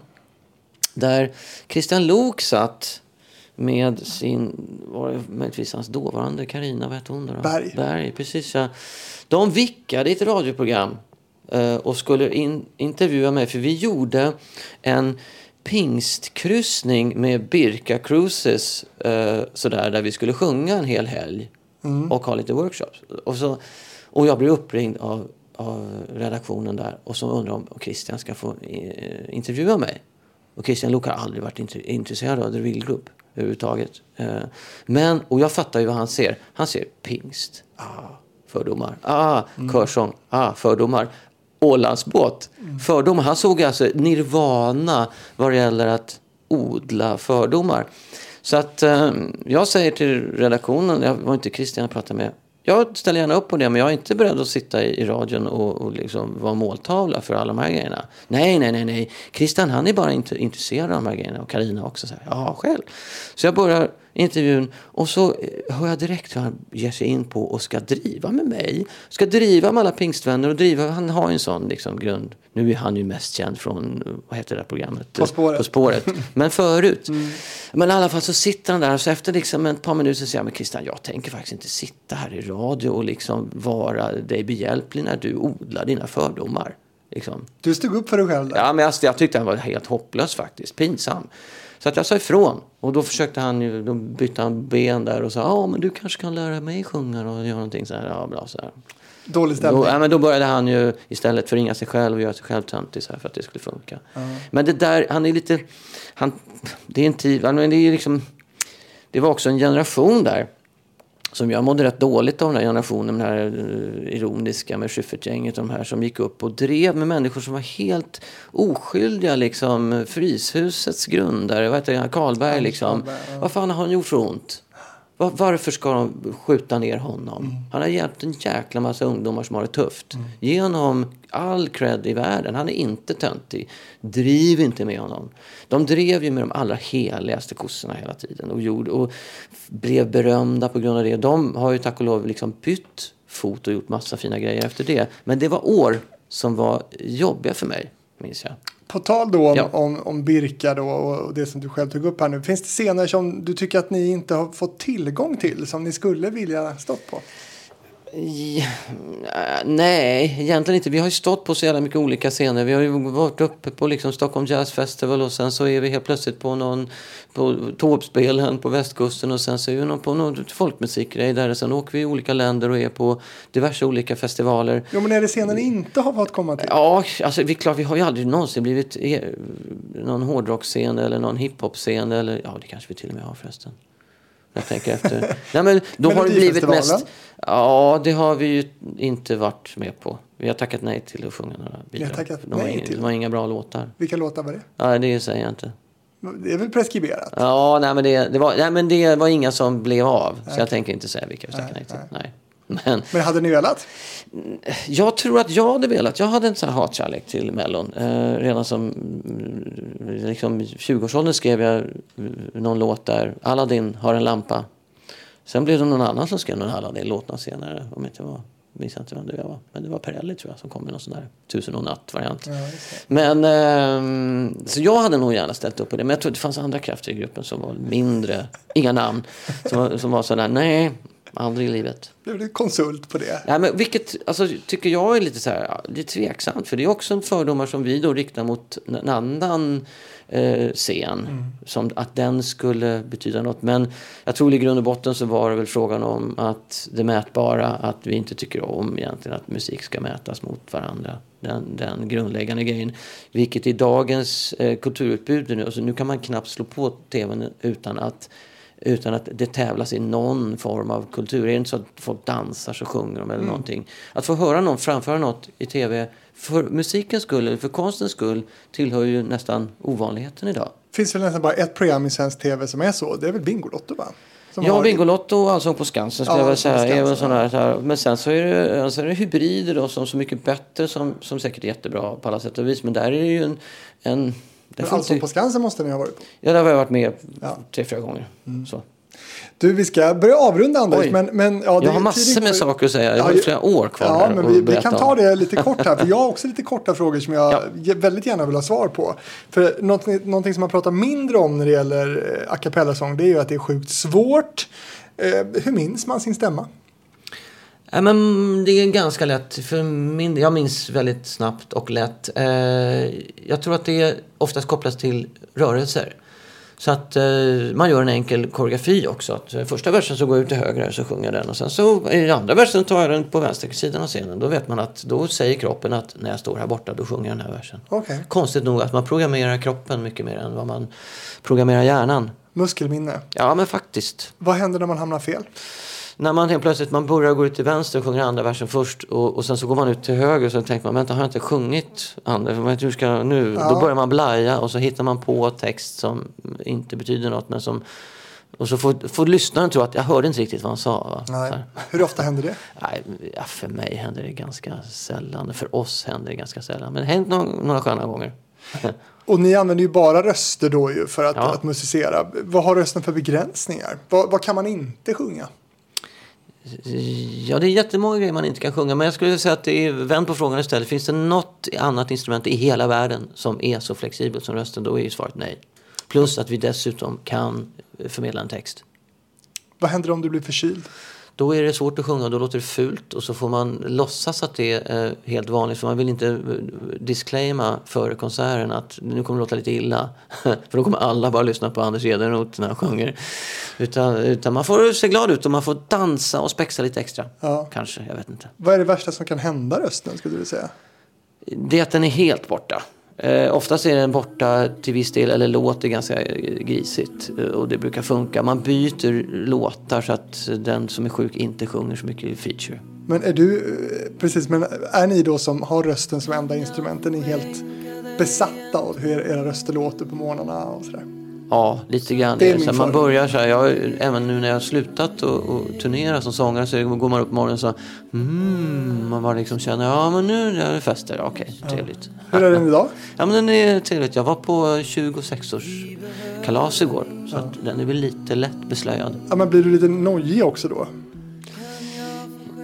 Speaker 2: Där Christian Lok satt med sin, var det möjligtvis hans dåvarande Karina, vad hette hon då?
Speaker 3: Berg.
Speaker 2: Berg, precis ja. De vickade i ett radioprogram eh, och skulle in, intervjua mig för vi gjorde en pingstkryssning med Birka Cruises eh, sådär, där vi skulle sjunga en hel helg och ha lite workshops. Och, så, och jag blev uppringd av, av redaktionen där och så undrar om Christian ska få eh, intervjua mig. Och Christian Luuk har aldrig varit int- intresserad av The Real Group överhuvudtaget. Eh, men, och jag fattar ju vad han ser. Han ser pingst. Ah, fördomar. Ah, körsång. Ah, fördomar. Ålandsbåt. Fördomar. Han såg alltså nirvana vad det gäller att odla fördomar. Så att eh, jag säger till redaktionen, jag var inte Christian jag pratade med. Jag ställer gärna upp på det men jag är inte beredd att sitta i, i radion och, och liksom vara måltavla för alla de här grejerna. Nej, nej, nej, nej. Christian han är bara inte intresserad av de här grejerna och Karina också. Så här, ja, själv. Så jag börjar intervjun och så eh, hör jag direkt hur han ger sig in på och ska driva med mig. Ska driva med alla pingstvänner och driva, han har ju en sån liksom grund. Nu är han ju mest känd från, vad heter det där programmet?
Speaker 3: På spåret.
Speaker 2: På spåret. Men förut. Men i alla fall så sitter han där och så efter liksom ett par minuter säger jag, men Christian jag tänker faktiskt inte sitta här i radio och liksom vara dig behjälplig när du odlar dina fördomar. Liksom.
Speaker 3: Du stod upp för dig själv där.
Speaker 2: Ja, men alltså, jag tyckte han var helt hopplös faktiskt. Pinsam. Så att jag sa ifrån. Och då försökte han ju, då bytte han ben där och sa, ja men du kanske kan lära mig sjunga och göra någonting så här. Ja, bra så här.
Speaker 3: Dålig stämning.
Speaker 2: Då, ja, men då började han ju istället förringa sig själv och göra sig själv töntig så här för att det skulle funka. Men det där, han är lite, han, det är en tid, men det är liksom, det var också en generation där som jag mådde rätt dåligt av den här generationen, den här eh, ironiska med Schyffertgänget, de här som gick upp och drev med människor som var helt oskyldiga, liksom Fryshusets grundare, vad heter han, Karlberg liksom. Vad fan har han gjort för ont? Var, varför ska de skjuta ner honom? Han har hjälpt en jäkla massa ungdomar som har det tufft. Ge honom all cred i världen. Han är inte töntig. Driv inte med honom. De drev ju med de allra heligaste kossorna hela tiden och, gjorde, och blev berömda på grund av det. De har ju tack och lov liksom bytt fot och gjort massa fina grejer efter det. Men det var år som var jobbiga för mig, minns jag.
Speaker 3: På tal då om,
Speaker 2: Ja.
Speaker 3: om, om Birka då och det som du själv tog upp här nu. Finns det scener som du tycker att ni inte har fått tillgång till som ni skulle vilja stått på?
Speaker 2: Ja, nej, egentligen inte. Vi har ju stått på så jävla mycket olika scener. Vi har ju varit uppe på liksom Stockholm Jazz Festival och sen så är vi helt plötsligt på någon på Tårpspelen på västkusten och sen så är vi någon, på någon folkmusikgrej där och sen åker vi i olika länder och är på diverse olika festivaler.
Speaker 3: Jo, men är det scener ni inte har fått komma till?
Speaker 2: Ja, alltså vi, klart, vi har ju aldrig någonsin blivit eh, någon hårdrocksscen eller någon hiphop-scen eller ja, det kanske vi till och med har förresten. Jag tänker efter. Nej, men då har det blivit mest... Ja, det har vi ju inte varit med på. Vi har tackat nej till att sjunga några bidrag.
Speaker 3: tackat
Speaker 2: de,
Speaker 3: nej
Speaker 2: inga,
Speaker 3: till?
Speaker 2: de har inga bra låtar.
Speaker 3: Vilka låtar var det?
Speaker 2: Ja, det säger jag inte.
Speaker 3: Det är väl preskriberat?
Speaker 2: Ja, nej, men det, det, var, nej, men det var inga som blev av. Så jag tänker inte säga vilka vi tackade nej till. Nej. Men
Speaker 3: Men hade ni velat?
Speaker 2: jag tror att jag hade velat. Jag hade en sån här hatkärlek till Mellon. Eh, redan som mm, liksom, 20-årsåldern skrev jag mm, någon låt där. Aladdin har en lampa. Sen blev det någon annan som skrev någon Aladdin-låt senare. Om inte var, minns inte vem det var. Men det var Perrelli tror jag som kom med någon sån där Tusen och natt-variant. Men ehm, så jag hade nog gärna ställt upp på det. Men jag tror det fanns andra krafter i gruppen som var mindre, inga namn, som, som var sådär, nej, aldrig i livet.
Speaker 3: Blev du konsult på det?
Speaker 2: Ja, men vilket alltså, tycker jag är lite, så här, ja, lite tveksamt. För det är också en fördomar som vi då riktar mot en annan eh, scen. Som att den skulle betyda något. Men jag tror i grund och botten så var det väl frågan om att det mätbara. Att vi inte tycker om egentligen att musik ska mätas mot varandra. Den, den grundläggande grejen. Vilket i dagens eh, kulturutbud nu, alltså nu kan man knappt slå på tvn utan att utan att det tävlas i någon form av kultur. Är det inte så att folk dansar så sjunger de eller någonting. Att få höra någon framföra något i tv för musikens skull eller för konstens skull tillhör ju nästan ovanligheten idag.
Speaker 3: finns väl nästan bara ett program i svensk tv som är så. Det är väl Bingolotto va? Som
Speaker 2: Ja,
Speaker 3: har-
Speaker 2: Bingolotto och Allsång på Skansen skulle
Speaker 3: Ja,
Speaker 2: jag väl säga.
Speaker 3: Skansen,
Speaker 2: sådana här. Men sen så är det, så är det hybrider då som Så mycket bättre som, som säkert är jättebra på alla sätt och vis. Men där är det ju en... en
Speaker 3: Men Allsång på Skansen måste ni ha varit på.
Speaker 2: ja, där har jag varit med
Speaker 3: Ja. Mm.
Speaker 2: tre, fyra gånger. Så.
Speaker 3: Du, vi ska börja avrunda Anders. Men, men, ja, det-
Speaker 2: Jag har massor med saker att säga. Jag har
Speaker 3: Ja,
Speaker 2: flera år kvar
Speaker 3: Ja, men vi, vi kan ta det lite kort här. För jag har också lite korta frågor som jag
Speaker 2: Ja.
Speaker 3: väldigt gärna vill ha svar på. För något, någonting som man pratar mindre om när det gäller eh, a cappella-sång det är ju att det är sjukt svårt. Eh, hur minns man sin stämma?
Speaker 2: Ja, men det är ganska lätt. För min, jag minns väldigt snabbt och lätt. Eh, jag tror att det oftast kopplas till rörelser. Så att eh, man gör en enkel koreografi också. Att, eh, första versen så går jag ut till höger så sjunger jag den. Och sen så i andra versen tar jag den på vänstersidan av scenen. Då vet man att då säger kroppen att när jag står här borta då sjunger jag den här versen.
Speaker 3: Okej.
Speaker 2: Konstigt nog att man programmerar kroppen mycket mer än vad man programmerar hjärnan.
Speaker 3: Muskelminne.
Speaker 2: Ja men faktiskt.
Speaker 3: Vad händer när man hamnar fel?
Speaker 2: När man helt plötsligt man börjar gå ut till vänster och sjunger andra versen först och, och sen så går man ut till höger och så tänker man vänta har jag inte sjungit andra? Hur ska nu?
Speaker 3: Ja.
Speaker 2: Då börjar man blaja och så hittar man på text som inte betyder något men som och så får, får lyssnaren tro att jag hörde inte riktigt vad han sa. Va?
Speaker 3: Hur ofta händer det?
Speaker 2: Nej, ja, för mig händer det ganska sällan. För oss händer det ganska sällan. Men det har hänt några, några sköna gånger.
Speaker 3: Och ni använder ju bara röster då ju för att,
Speaker 2: Ja.
Speaker 3: att musicera. Vad har rösten för begränsningar? Vad, vad kan man inte sjunga?
Speaker 2: Ja, det är jättemånga grejer man inte kan sjunga. Men jag skulle säga att det är, vänd på frågan istället. Finns det något annat instrument i hela världen som är så flexibelt som rösten? Då är ju svaret nej. Plus att vi dessutom kan förmedla en text.
Speaker 3: Vad händer om du blir förkyld?
Speaker 2: Då är det svårt att sjunga och då låter det fult och så får man låtsas att det är eh, helt vanligt för man vill inte eh, disclaima före konserten att nu kommer det låta lite illa. för då kommer alla bara lyssna på Anders Edenroth när han sjunger. Utan, utan man får se glad ut och man får dansa och spexa lite extra.
Speaker 3: Ja.
Speaker 2: Kanske, jag vet inte.
Speaker 3: Vad är det värsta som kan hända rösten skulle du säga?
Speaker 2: Det är att den är helt borta. Eh, oftast är den borta till viss del eller låter ganska grisigt. Eh, och det brukar funka. Man byter låtar så att den som är sjuk inte sjunger så mycket feature.
Speaker 3: Men är du, eh, precis, men är ni då som har rösten som enda instrument, är ni helt besatta av hur era röster låter på morgnarna och sådär?
Speaker 2: Ja, lite grann.
Speaker 3: Det är
Speaker 2: så man börjar så här, jag, även nu när jag har slutat och, och turnera som sångare så går man upp på morgonen så mm, man bara liksom känner ja men nu är det fester, okej, trevligt.
Speaker 3: Hur är den idag?
Speaker 2: Ja men den är trevligt. Jag var på 26-års kalas igår så att den är väl lite lätt beslöjad.
Speaker 3: Ja, men blir du lite nojig också då?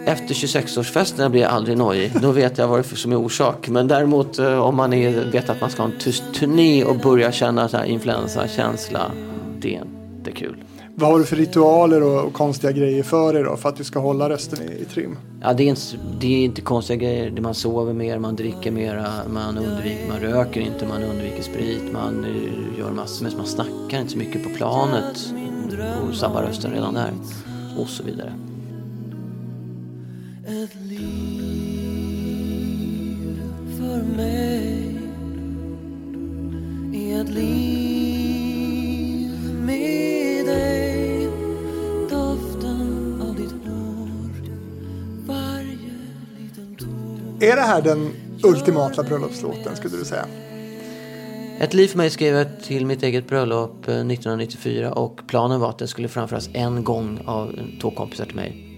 Speaker 2: Efter 26-årsfesterna blir jag aldrig nojig. Då vet jag vad det är som är orsak. Men däremot eh, om man är, vet att man ska ha en tyst turné och börjar känna så här influensakänsla. Det är inte kul.
Speaker 3: Vad har du för ritualer och, konstiga grejer för dig då för att du ska hålla rösten i, trim?
Speaker 2: Ja, det, är inte, det är inte konstiga grejer. Man sover mer, man dricker mer, man, undviker, man röker inte, man undviker sprit, man eh, gör massor med, man snackar inte så mycket på planet och sabbar rösten redan där. Och så vidare.
Speaker 4: Ett liv för mig Ett liv med dig Doften av ditt hår Varje liten tår
Speaker 3: Är det här den ultimata bröllopslåten skulle du säga?
Speaker 2: Ett liv för mig skrev jag till mitt eget bröllop eh, 1994 och planen var att det skulle framföras en gång av två kompisar till mig.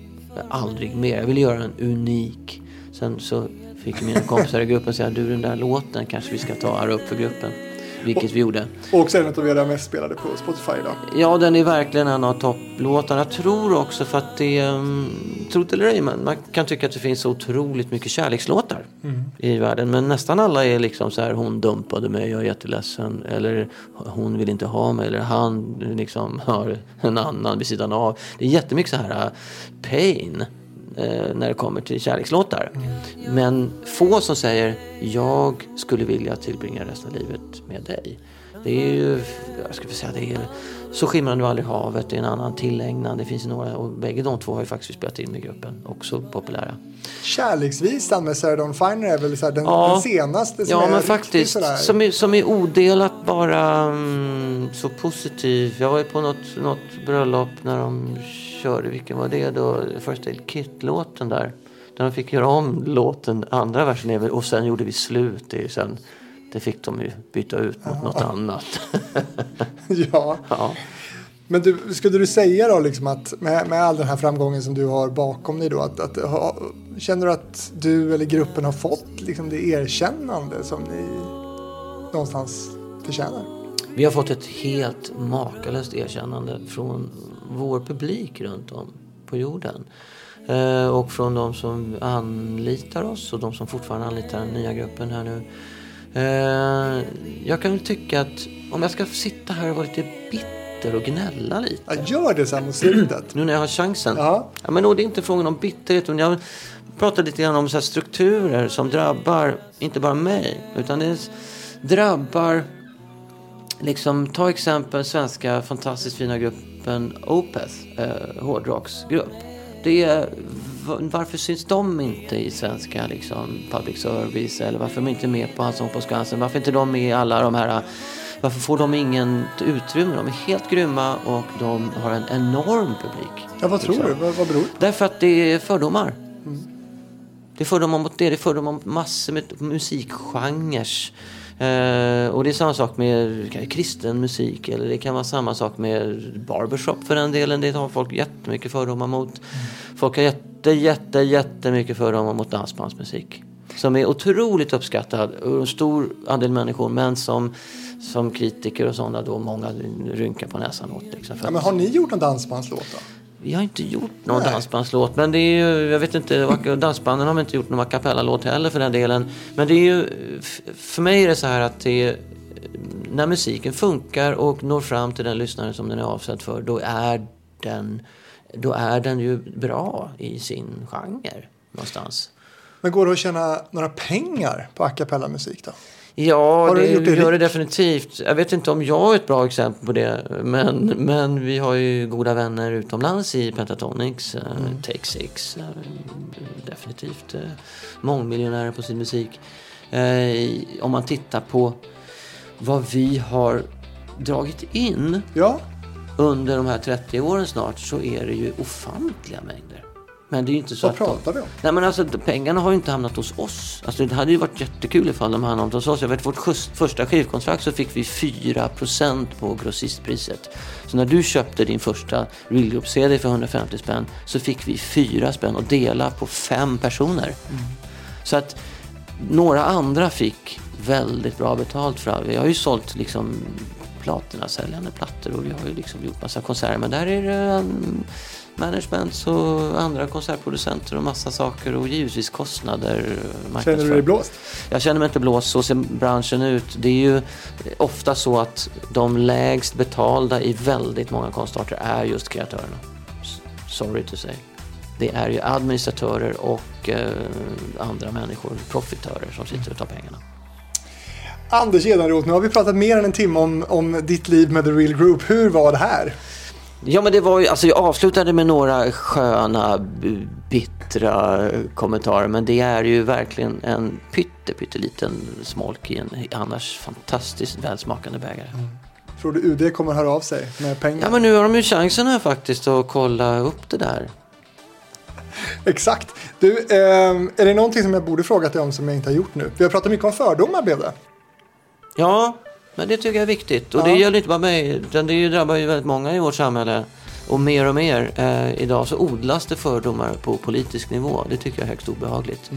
Speaker 2: Aldrig mer. Jag ville göra en unik. Sen så fick mina kompisar i gruppen säga du den där låten kanske vi ska ta här upp för gruppen. Vilket vi gjorde.
Speaker 3: Och också en av era mest spelade på Spotify idag.
Speaker 2: Ja, den är verkligen en av topplåtarna. Jag tror också för att det... Um, tro det eller ej, men man kan tycka att det finns så otroligt mycket kärlekslåtar i världen. Men nästan alla är liksom så här, hon dumpade mig, jag är jätteledsen. Eller hon vill inte ha mig. Eller han liksom har en annan vid sidan av. Det är jättemycket så här uh, pain eh, när det kommer till kärlekslåtar. Men få som säger jag skulle vilja tillbringa resten av livet med dig. Det är ju, jag skulle säga det är Så skimrar nu aldrig havet, det är en annan tillägnad. Det finns några och bägge de två har ju faktiskt spelat in med gruppen. Också populära.
Speaker 3: Kärleksvisan med Sarah Dawn Finer är väl så den,
Speaker 2: Ja.
Speaker 3: den senaste som
Speaker 2: Ja
Speaker 3: är
Speaker 2: men faktiskt.
Speaker 3: sådär.
Speaker 2: Som är, som är odelat bara mm, så positiv. Jag var ju på något, något bröllop när de körde, vilken var det då? First Aid Kit-låten där. Där de fick göra om låten, andra versen och sen gjorde vi slut. Det, sen, det fick de ju byta ut mot något annat.
Speaker 3: ja.
Speaker 2: ja.
Speaker 3: Men du, skulle du säga då liksom att med, med all den här framgången som du har bakom dig då, att, att, ha, känner du att du eller gruppen har fått liksom det erkännande som ni någonstans förtjänar?
Speaker 2: Vi har fått ett helt makalöst erkännande från vår publik runt om på jorden. Eh, och från de som anlitar oss och de som fortfarande anlitar den nya gruppen här nu. Eh, jag kan väl tycka att om jag ska sitta här och vara lite bitter och gnälla lite.
Speaker 3: Ja, gör det sen mot slutet.
Speaker 2: Nu när jag har chansen.
Speaker 3: Ja.
Speaker 2: Ja, men då, det är inte frågan om bitterhet. Jag pratar lite grann om så här strukturer som drabbar, inte bara mig, utan det drabbar, liksom, ta exempel svenska fantastiskt fina gruppen Opeth, eh, hårdrocksgrupp. Det är, va- varför syns de inte i svenska liksom, public service? Eller varför är de inte med på Allsång på Skansen? Varför är inte de med i alla de här varför får de ingen utrymme? De är helt grymma och de har en enorm publik.
Speaker 3: Ja, vad tror
Speaker 2: Liksom.
Speaker 3: du? Vad, vad beror det på?
Speaker 2: Därför att det är fördomar. Det är fördomar mot det. Det är fördomar mot massor med musikgenrer. Eh, och det är samma sak med kristen musik. Eller det kan vara samma sak med barbershop för den delen. Det har folk jättemycket fördomar mot. Folk har jätte, jätte, jättemycket fördomar mot dansbandsmusik. Som är otroligt uppskattad av en stor andel människor. Men som, som kritiker och sådana då många rynkar på näsan åt. Liksom,
Speaker 3: Ja, men har ni gjort en dansbandslåt då?
Speaker 2: Vi har inte gjort någon
Speaker 3: Nej.
Speaker 2: dansbandslåt. Men det är ju, jag vet inte, dansbanden har inte gjort någon a cappella-låt heller för den delen. Men det är ju, för mig är det så här att det är, när musiken funkar och når fram till den lyssnaren som den är avsedd för, då är den, då är den ju bra i sin genre någonstans.
Speaker 3: Men går det att tjäna några pengar på a cappella-musik då?
Speaker 2: Ja,
Speaker 3: Har
Speaker 2: det
Speaker 3: gjort det
Speaker 2: gör det definitivt. Jag vet inte om jag är ett bra exempel på det. Men, men vi har ju goda vänner utomlands i Pentatonix, eh,
Speaker 3: Mm.
Speaker 2: Take Six. eh, definitivt eh, mångmiljonärer på sin musik. Om man tittar på vad vi har dragit in
Speaker 3: Ja,
Speaker 2: under de här 30 åren snart så är det ju ofantliga mängder. Men det är ju inte så
Speaker 3: vad
Speaker 2: att de,
Speaker 3: pratar vi om?
Speaker 2: Nej men alltså pengarna har ju inte hamnat hos oss. Alltså det hade ju varit jättekul ifall de hade hamnat hos oss. Jag vet vårt första skivkontrakt så fick vi 4% på grossistpriset. Så när du köpte din första Real Group CD för 150 spänn så fick vi 4 spänn och dela på fem personer. Så att några andra fick väldigt bra betalt för det. Vi har ju sålt liksom platina säljande plattor och vi har ju liksom gjort massa konserter. Men där är det managements och andra konsertproducenter och massa saker och givetvis kostnader. eh,
Speaker 3: Känner du dig blåst?
Speaker 2: Jag känner mig inte blåst, så ser branschen ut. Det är ju ofta så att de lägst betalda i väldigt många konstarter är just kreatörerna. Sorry to say. Det är ju administratörer och eh, andra människor, profitörer, som sitter och tar pengarna.
Speaker 3: Anders Edenroth, nu har vi pratat mer än en timme om, om ditt liv med The Real Group. Hur var det här?
Speaker 2: Ja men det var ju, alltså jag avslutade med några sköna, bittra eh, kommentarer. Men det är ju verkligen en pytte, pytteliten smolk i en annars fantastiskt välsmakande bägare.
Speaker 3: Tror du UD kommer höra av sig med pengar?
Speaker 2: Ja men nu har de ju chansen här faktiskt att kolla upp det där.
Speaker 3: Exakt. Du, ehm, är det någonting som jag borde frågat dig om som jag inte har gjort nu? Vi har pratat mycket om fördomar, blev det.
Speaker 2: Ja, men det tycker jag är viktigt. Och
Speaker 3: Ja.
Speaker 2: det gäller inte bara mig, utan det drabbar ju väldigt många i vårt samhälle. Och mer och mer eh, idag så odlas det fördomar på politisk nivå. Det tycker jag är högst obehagligt.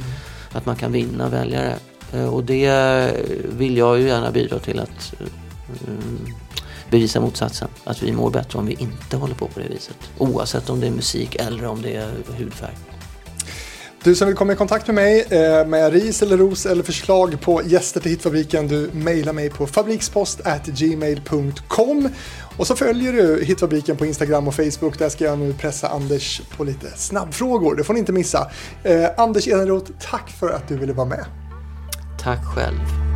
Speaker 2: Att man kan vinna väljare. Eh, och det eh, vill jag ju gärna bidra till att eh, mm, bevisa motsatsen. Att vi mår bättre om vi inte håller på på det viset. Oavsett om det är musik eller om det är hudfärg.
Speaker 3: Du som vill komma i kontakt med mig eh, med ris eller ros eller förslag på gäster till Hitfabriken, du mejlar mig på fabrikspost@gmail.com och så följer du Hitfabriken på Instagram och Facebook. Där ska jag nu pressa Anders på lite snabbfrågor. Det får ni inte missa. Eh, Anders Eneroth, tack för att du ville vara med.
Speaker 2: Tack själv.